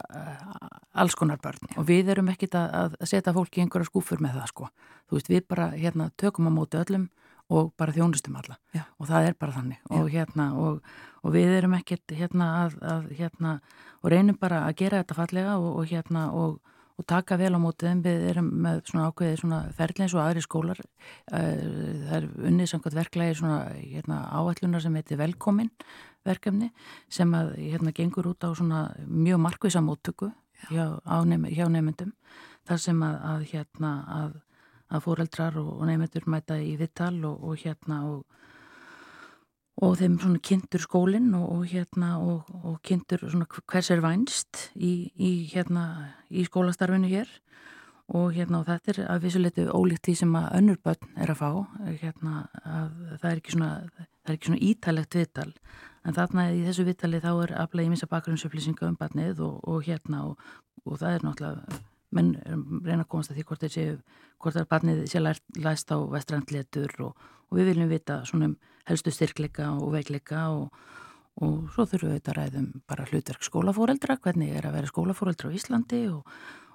alls konar börn já. og við erum ekkit að, að setja fólki í einhverja skúfur með það, sko. Þú veist, við bara hérna tökum á móti öllum og bara þjónustum alla. Já. og það er bara þannig. Og, hérna, og, og við erum ekkert hérna að, að hérna og reynum bara að gera þetta fallega og, og hérna og taka vel á mótið við erum með svona ákveði svona ferðleins og aðri skólar. Eh, það er unnið samkvæmt verklagi svona hérna, áallunar sem heitir velkomin verkefni sem að hérna gengur út á svona mjög markvisa móttöku hjá, hjá nefndum þar sem að, að hérna að að fóreldrar og, og nefndur mæta í vittal og, og hérna og, og þeim svona kynntur skólinn og hérna og kynntur svona hvers er vænst í, í hérna í skólastarfinu hér. Og hérna og þetta er að vissuleitu ólíkt því sem að önnur börn er að fá hérna að það er ekki svona það er ekki svona ítalegt vittal en þarna í þessu vittali þá er aflega í misa bakgrunnsupplýsinga um barnið og hérna og það er náttúrulega menn reyna að komast að því hvort þeir séu hvort það er barnið sé læst á vestrandletur og, og við viljum vita svona um helstu styrkleika og veikleika og, og svo þurfum við þetta að ræðum bara hlutverk skólafóreldra, hvernig er að vera skólafóreldra á Íslandi og,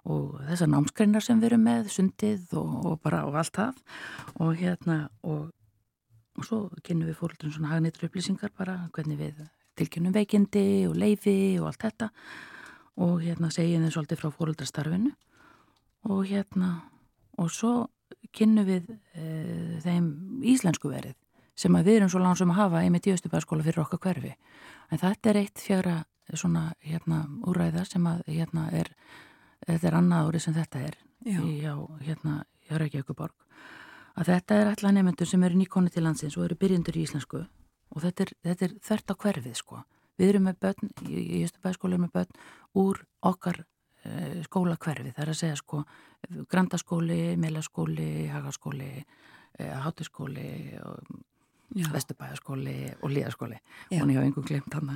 og þessar námskreinar sem við erum með, sundið og bara og allt það. Og hérna og svo kynum við fóreldrum svona hagnýttur upplýsingar bara hvernig við tilkynum veikindi og leifi og allt þetta. Og hérna segjum þið svolítið frá fóreldrastarfinu og hérna og svo kynnu við e, þeim íslensku verið sem að við erum svo langsum að hafa einmitt í Östubæðaskóla fyrir okkar hverfi. En þetta er eitt fjara svona hérna úræða sem að hérna er þetta er annað ári sem þetta er Já. í á, hérna í Reykjavíkuborg að þetta er alltaf nefnendur sem eru nýkonni til landsins og eru byrjendur í íslensku. Og þetta er, þetta er þvert á hverfið sko. Við erum með börn, í Östubæðaskóla erum með börn úr okkar skólakverfi, það er að segja sko grandaskóli, melaskóli hagaskóli, eh, hátuskóli og líðaskóli og ég hafa einhvern glimt hann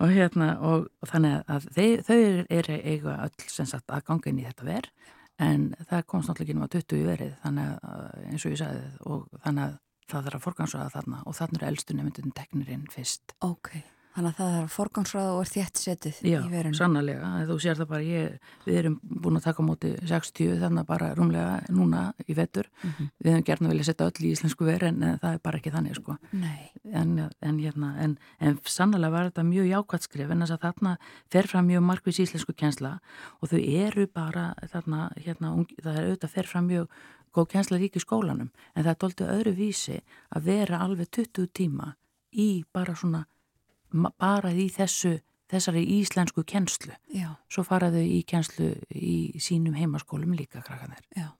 og hérna og, þannig að þeir, þau eru eiga öll sem sagt að ganga inn í þetta verð en það komst náttúrulega ekki um að 20 verið þannig að eins og ég sagði og þannig að það þarf að forgansaða þarna og þannig er eldstu nefndun teknirinn fyrst. Ok Þannig að það er forgangsráð og er þétt setið Já, í verðinu. Já, sannlega. Þú sér það bara, ég, við erum búin að taka móti 60 þannig bara rúmlega núna í vettur. Mm -hmm. Við hefum gerna viljað setja öll í íslensku verð en, það er bara ekki þannig, sko. Nei. En, en, hérna, en, en sannlega var þetta mjög jákvæmt skrif en þess að þarna fer fram mjög markvis íslensku kjensla og þau eru bara þarna, hérna, það er auðvitað fer fram mjög góð kjensla rík í skólanum en það er doldið öðru vísi að vera alveg 20 tíma í bara svona bara í þessu þessari íslensku kennslu Já. svo faraðu í kennslu í sínum heimaskólum líka krakkanir Já.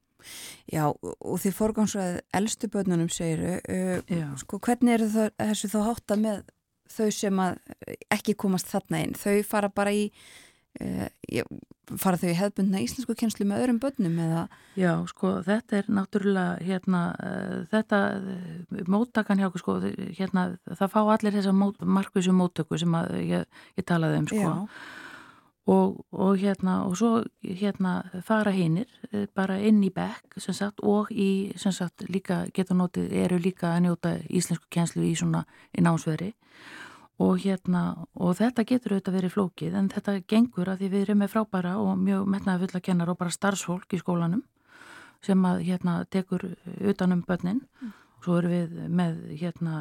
Já, og því forgámsræðið eldstu börnunum segiru uh, sko, hvernig er það, þessu þá hátta með þau sem ekki komast þarna inn, þau fara bara í uh, fara þau í hefðbundna íslensku kjenslu með öðrum börnum eða? Já, sko, þetta er náttúrulega hérna, uh, þetta uh, móttakan hjá, sko, hérna það fá allir þessar mót, markvísu móttöku sem að, ég, ég talaði um, sko. Og, og hérna og svo hérna fara hinnir uh, bara inn í bekk, sem sagt og í, sem sagt, líka geta notið eru líka að njóta íslensku kjenslu í svona í námsveri og hérna og þetta getur auðvitað verið flókið en þetta gengur að því við erum með frábæra og mjög metnaði fulla kennar og bara starfsfólk í skólanum sem að hérna tekur utanum börnin. Mm. og svo erum við með hérna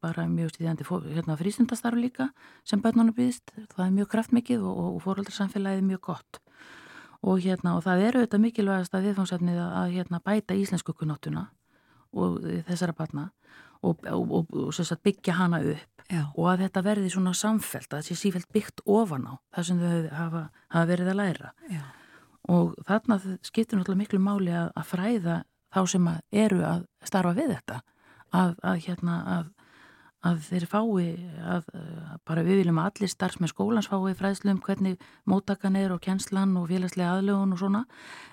bara mjög stíðandi hérna, frístundastarf líka sem börnunum býðist það er mjög kraftmikið og, og fóröldarsamfélagið mjög gott. Og hérna og það eru auðvitað mikilvægast að viðfangsefnið að hérna bæta íslensku kunnottuna og þessara barna og, og, og, og byggja hana upp Já. og að þetta verði svona samfelt að það sé sífælt byggt ofan á það sem þau hafa, hafa verið að læra Já. og þarna skiptir náttúrulega miklu máli að, að fræða þá sem að eru að starfa við þetta að, að hérna að, að þeir fái að bara við viljum að allir starfs með skólans fái fræðslu um hvernig móttakan er og kjenslan og félagslega aðlögun og svona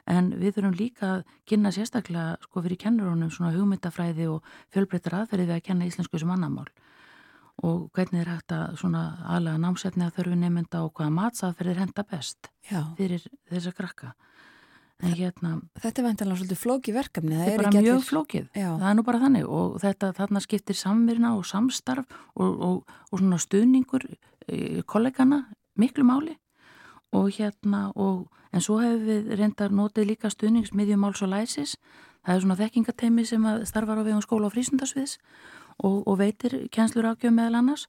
en við þurfum líka að kynna sérstaklega sko fyrir kennurunum svona hugmyndafræði og fjölbreyttar aðferði við að kenna íslensku sem annamál og hvernig er hægt að svona aðlega námsefni að þörfu nefnda og hvaða matsaðferðir henda best Já. fyrir þessa krakka. En hérna, Þetta er vantanlega svolítið flóki verkefni. þetta er bara mjög allir- flókið. Já. Það er nú bara þannig og þetta þarna skiptir samvirna og samstarf og, og, og svona stuðningur e, kollegana miklu máli og hérna og en svo hefur við reyndar notið líka stuðningsmiðjum máls og læsis það er svona þekkingateimi sem starfar á vegum skóla og frísundarsviðs og, og veitir kjenslur ágjöf meðal annars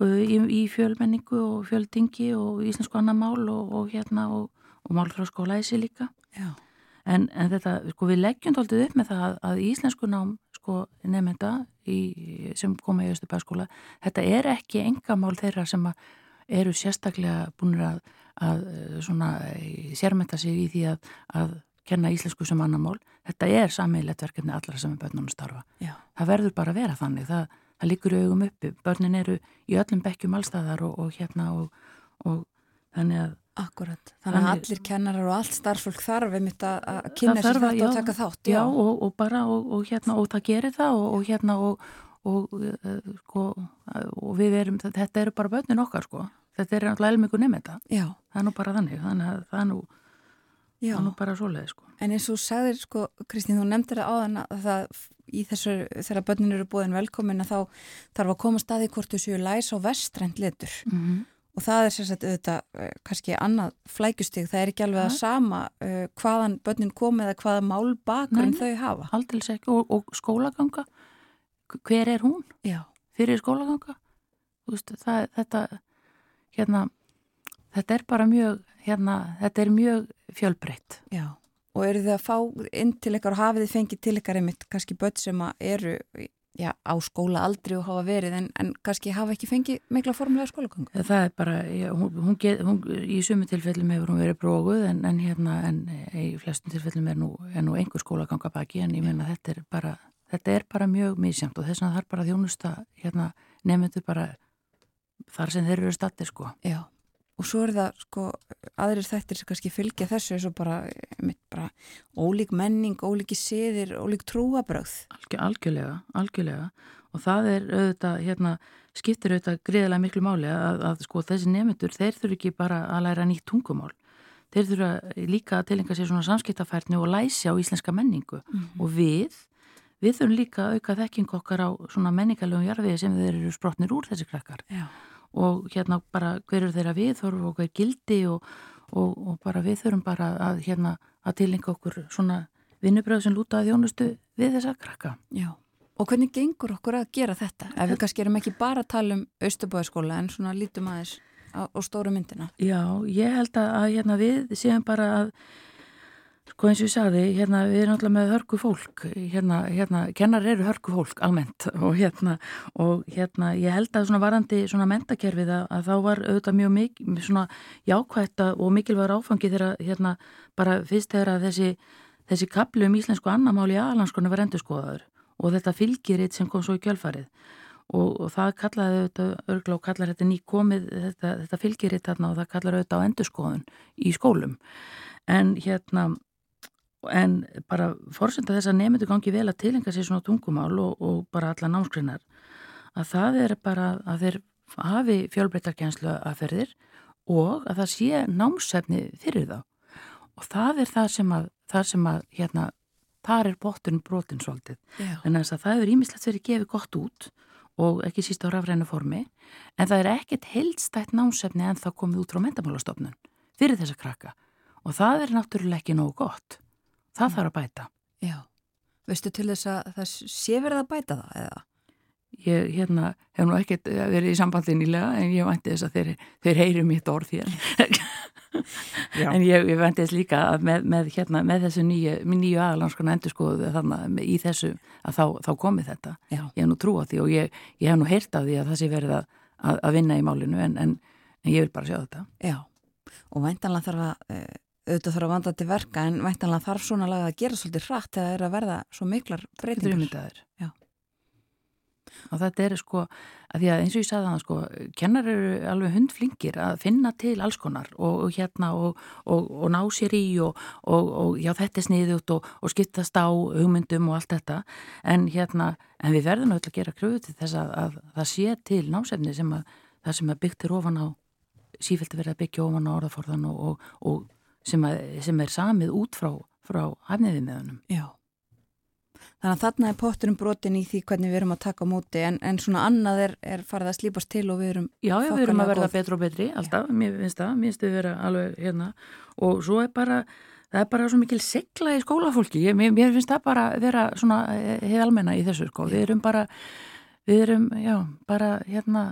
uh, í, í fjölmenningu og fjöldingi og íslensku annar mál og, og hérna og, og málfrásk og læsi líka. En, en þetta, sko, við leggjum tóltið upp með það að, að íslensku nám, sko, nefnda sem koma í Östubæðskóla, þetta er ekki engamál þeirra sem að eru sérstaklega búin að, að eh, svona eh, sérmenta sig í því að, að kenna íslensku sem annar mál. Þetta er sammeilegt verkefni allra sem er börnunum starfa. Já. Það verður bara að vera þannig. Það, það líkur í augum uppi. Börnin eru í öllum bekkjum allstæðar og, og hérna og, og þannig að Akkurat. Þannig að allir kennarar og allt starfsfólk þarf einmitt að kynna sér þetta og já, taka þátt. Já, og, og bara, og, og hérna, og það gerir það og, og hérna, og, og, uh, sko, og við erum, þetta eru bara börnin okkar, sko. Þetta er náttúrulega elmingu nefn þetta. Já, Það er nú bara þannig, þannig að það er nú, já. það er nú bara svoleið, sko. En eins og sagðir, sko, Kristín, þú nefndir það áðan að það í þessu, þegar börnin eru búin velkomin að þá þarf að koma staði hvort þú séu læs á vestrænt litur. Mm -hmm. Og það er sérstaklega auðvitað eh, kannski annað flækustig. Það er ekki alveg að sama uh, hvaðan börnin kom eða hvaða málbakurinn Nei. þau hafa. Aldils ekki, og, og skólaganga, hver er hún Já, fyrir skólaganga? Veist, það, þetta, hérna, þetta er bara mjög, hérna, þetta er mjög fjölbreytt. já. Og eru þið að fá inn til ykkar og hafið þið fengið til ykkar einmitt kannski börn sem eru já, á skóla aldrei og hafa verið en, en kannski hafa ekki fengið mikla formulega skólagöngu. Það er bara, ég, hún, hún, get, hún í sumu tilfellum hefur hún verið bróguð en, en hérna, en í flestum tilfellum er nú, er nú einhver skólaganga baki en ég meina þetta er bara, þetta er bara mjög mísjamt og þess að það er bara þjónusta hérna nefnendur bara þar sem þeir eru stattir sko. Já, og svo er það sko aðrir þættir sem kannski fylgja þessu eins og bara, bara ólík menning, ólíki siðir, ólík trúabröð. Algjör, algjörlega, algjörlega og það er auðvitað, hérna, skiptir auðvitað greiðilega miklu máli að, að sko þessi nefnendur, þeir þurfi ekki bara að læra nýtt tungumál. Þeir þurfa líka að tilenga sér svona samskiptafærni og læsi á íslenska menningu og við, við þurfum líka að auka þekking okkar á svona menningarlegum jarfiði sem þeir eru sprotnir úr þessi krakkar Já. Og hérna bara hver eru þeirra viðhorf og hver gildi og, og, og bara við þurfum bara að hérna að tilenga okkur svona vinnubröð sem lúta að þjónustu við þessa krakka. Já. Og hvernig gengur okkur að gera þetta? Ef við kannski erum ekki bara að tala um Östubóðaskóla en svona lítum aðeins á, á stóru myndina. Já, ég held að, að hérna, við séum bara að sko eins og ég sagði, hérna, við erum alltaf með hörku fólk, hérna, hérna kennar eru hörku fólk almennt. Og hérna, og hérna, ég held að svona varandi svona mentakerfið að, að þá var auðvitað mjög mikið, svona jákvætt að- og mikilvægur áfangi þegar, hérna, bara fyrst þegar að þessi þessi kaplu um íslensku annamál í aðlandskonu var endurskoðaður. Og þetta fylgiritt sem kom svo í kjölfarið. Og, og það kallaði auðvitað örgla og kallar þetta ný komið þetta, þetta fylgiritt þarna og það kallar auðvitað á endurskoðun í skólum. En hérna en bara fórsenda þess að nefndu gangi vel að tilenga sér svona tungumál og, og bara alla námskrinnar að það er bara að þeir hafi fjölbreytarkjænslu aðferðir og að það sé námsefni fyrir þá. Og það er það sem að, það sem að hérna, þar er bótturinn brotin svolítið. Já. en þess að það hefur ímislegt verið gefið gott út og ekki síst á rafrænu formi en það er ekkert heildstætt námsefni en það komið út frá mentamálastofnun fyrir þessa krakka. Og það er náttúrulega ekki nógu gott það þarf að bæta Já. Veistu til þess að það sé verið að bæta það eða? ég hérna, hef nú ekkert verið í sambandi nýlega en ég vænti þess að þeir, þeir heyri mitt orð hér en ég, ég vænti þess líka að með, með, hérna, með þessu nýju, nýju aðalanskona endurskoðu þannig í þessu að þá, þá komið þetta Já. ég hef nú trú á því og ég, ég hef nú heyrt af því að það sé verið að, að, að vinna í málinu en, en, en ég vil bara sjá þetta Já. Og væntanlega þarf að uh, auðvitað þarf að vanda til verka en væntanlega þarf svona laga að gera svolítið hratt þegar það er að verða svo miklar breytingar. og þetta er sko, að því að eins og ég sagði það sko, kennar eru alveg hundflingir að finna til alls konar og, og hérna og, og, og ná sér í og já þetta er sniðut og skiptast á hugmyndum og allt þetta. En hérna, en við verðum auðvitað að gera kröðu til þess að, að það sé til násefni sem að það sem að byggt er ofan á sífælt að vera að byggja ofan á orðaforðan og sem, að, sem er samið út frá, frá hafniði meðanum. Já. Þannig að þarna er potturinn brotin í því hvernig við erum að taka móti en, en svona annað er, er farið að slípast til og við erum Já, já við erum að verða betri og betri alltaf, mér finnst það, mér finnst að vera alveg hérna. Og svo er bara það er bara svo mikil segla í skólafólki. Ég, mér, mér finnst það bara vera svona heið eh, í þessu sko, við erum bara við erum, já, bara hérna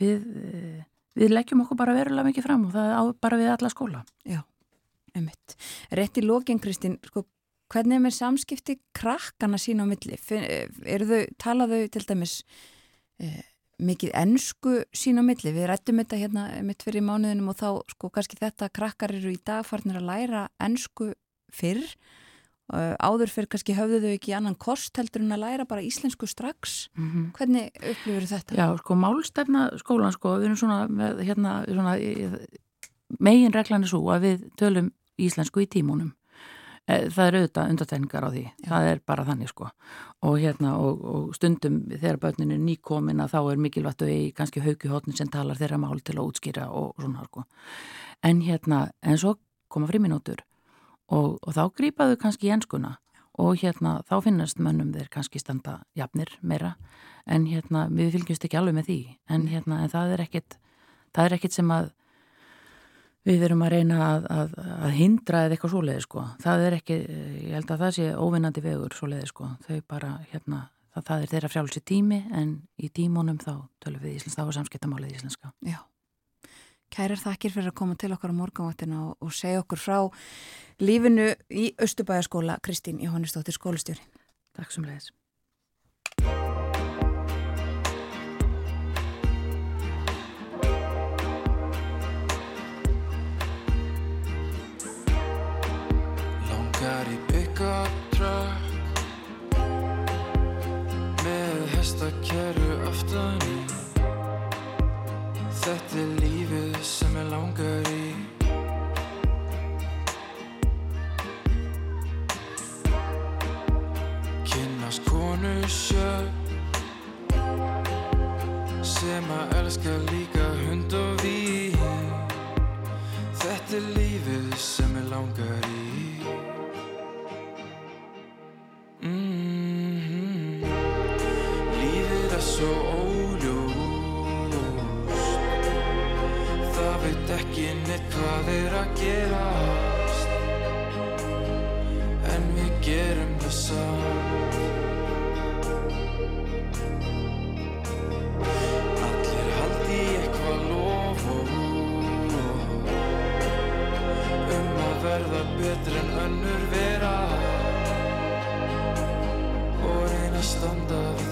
við eh, við leggjum okkur bara verulega mikið fram og það á bara við alla skóla. Já, einmitt. Rétt í lógin Kristín, sko Hvernig er með samskipti krakkana sín á milli? Þau, tala þau til dæmis eh, mikið ennsku sín á milli? Við rættum þetta hérna mitt fyrir mánuðinum og þá sko kannski þetta krakkar eru í dag farnir að læra ennsku fyrr. Uh, áður fyrir kannski höfðu þau ekki annan kost heldur en að læra bara íslensku strax. Mm -hmm. Hvernig upplifur þetta? Já, sko málstefna skólan sko, við erum svona, með, hérna, svona megin reglan er svo að við tölum íslensku í tímunum. Eh, það er auðvitað undartegningar á því. Já. það er bara þannig sko. Og, hérna, og, og stundum þegar börnin er nýkomin að þá er mikilvægt að við kannski haugihotnin sem talar þeirra mál til að útskýra og svona sko. En hérna, en svo koma friminútur og, og þá grýpaðu kannski í enskuna og hérna þá finnast mönnum þeir kannski standa jafnir meira. En hérna við fylgjumst ekki alveg með því. En hérna en það er ekkit það er ekkit sem að við erum að reyna að, að, að hindra eða eitthvað svoleiði sko. Það er ekki, ég held að það sé óvinnandi vegur svoleiði sko. Þau bara, hérna, það, það er þeirra frjálsi tími en í tímunum þá tölum við íslenska og samskiptamálið íslenska. Já. Kærar þakkir fyrir að koma til okkar á morgunváttina og, og segja okkur frá lífinu í Östubæjaskóla Kristín Jóhannesdóttir skólistjóri. Takk sem leiðis. Pick-up truck Með hestakerru aftan í. Þetta er lífið sem ég langar í. Kynnast konu sjö Sem að elska líka hvað er að gerast en við gerum það samt. Allir haldi eitthvað lof og úr um að verða betur en önnur vera og reyna standað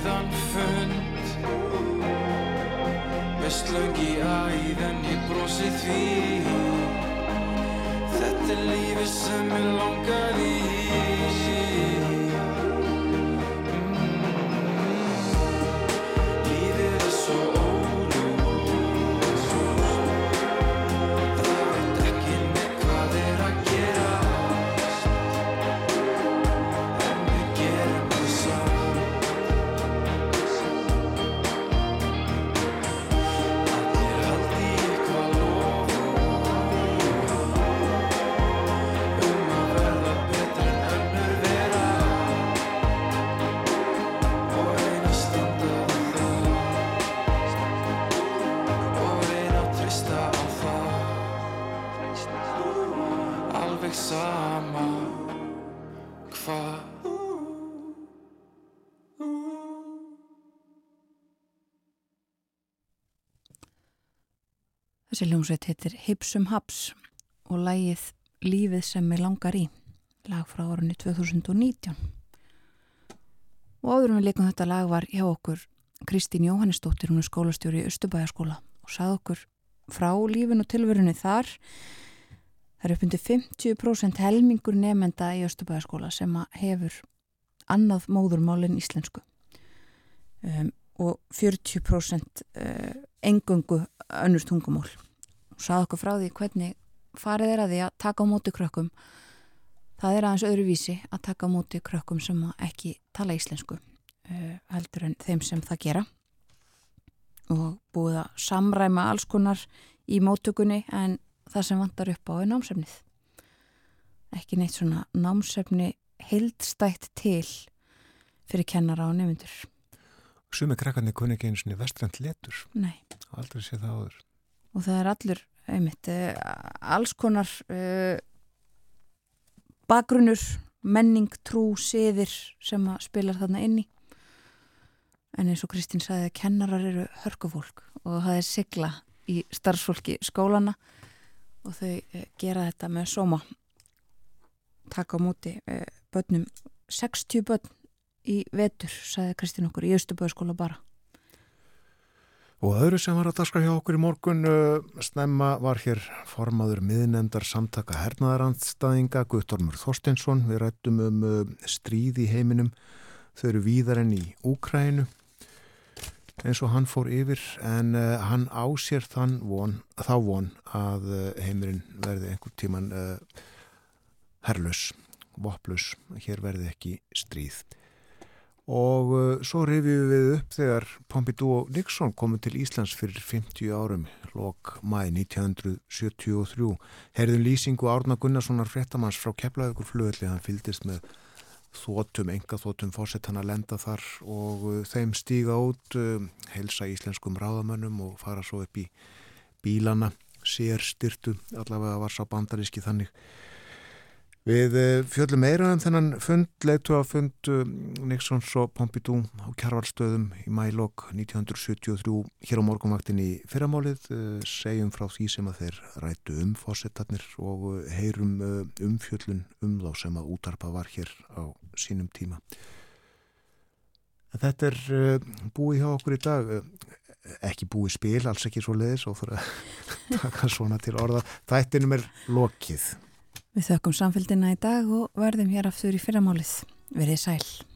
dauðan fund. Með slöng í æðan ég brosi því. Þetta er lífið sem ég langar í Þessi hljómsveit heitir Hipsum Haps og lægið Lífið sem mig langar í, lag frá árunni 2019. Og áður við leikum þetta lag var hjá okkur Kristín Jóhannesdóttir, hún er skólastjóri í Östubæjaskóla og sað okkur frá lífin og tilverunni þar. Það er uppindu 50% helmingur nefnda í Östubæjaskóla sem hefur annað móðurmálinn íslensku um, og 40% uh, engöngu önnur tungumál. Og sað okkur frá því hvernig farið er að því að taka á móti krökkum. Það er aðeins öðruvísi að taka á móti krökkum sem ekki tala íslensku uh, heldur en þeim sem það gera. Og búið að samræma alls konar í móttökunni en það sem vantar upp á er námsefnið. Ekki neitt svona námsefni heildstætt til fyrir kennara og nefndur Sumi krakkarnir kunni ekki eins og vestrænt letur. nei Aldrei sé það áður. og það er allur einmitt, uh, alls konar uh, bakgrunnur, menning, trú, siðir sem að spilar þarna inni en eins og Kristín sagði að kennarar eru hörkufólk og það er sigla í starfsfólki skólana og þau uh, gera þetta með sóma taka á móti börnum 60 börn í vetur, sagði Kristín okkur í Östuböðskóla bara Og öðru sem var að daska hjá okkur í morgun uh, snemma var hér formaður miðnefndar samtaka hernaðarandstæðinga Guttormur Þorsteinsson. Við rættum um uh, stríð í heiminum. Þau eru víðar enn í Úkrænu eins og hann fór yfir en uh, hann ásér þann von, þá von að heimurinn verði einhver tíman herlus, vopplus. Hér verði ekki stríð. Og uh, svo rifjum við upp þegar Pompidou og Nixon komu til Íslands fyrir 50 árum, lok mæ 1973. Herðum lýsingu Árna Gunnarssonar fréttamanns frá Keflavíkur flugvelli, hann fyldist með þótum, enga þótum fórsett hann að lenda þar og uh, þeim stíga út, uh, helsa íslenskum ráðamönnum og fara svo upp í bílana, sér styrtu, allavega var sá bandaríski þannig. Við eh, fjöllum meira um þennan fund, leitu að fund uh, Nixons og Pompidou á kjarvalstöðum í mælokk 1973 hér á morgunvaktin í fyrramálið, uh, segjum frá því sem að þeir rætu um fósettarnir og heyrum umfjöllun um þá sem að útarpa var hér á sínum tíma. Þetta er búið hjá okkur í dag, ekki búið spil, alls ekki svo leiðis og fyrir að taka svona til orða. Þættinum er lokið. Við þökkum samfélgina í dag og verðum hér aftur í fyrramálið. Verðið sæl.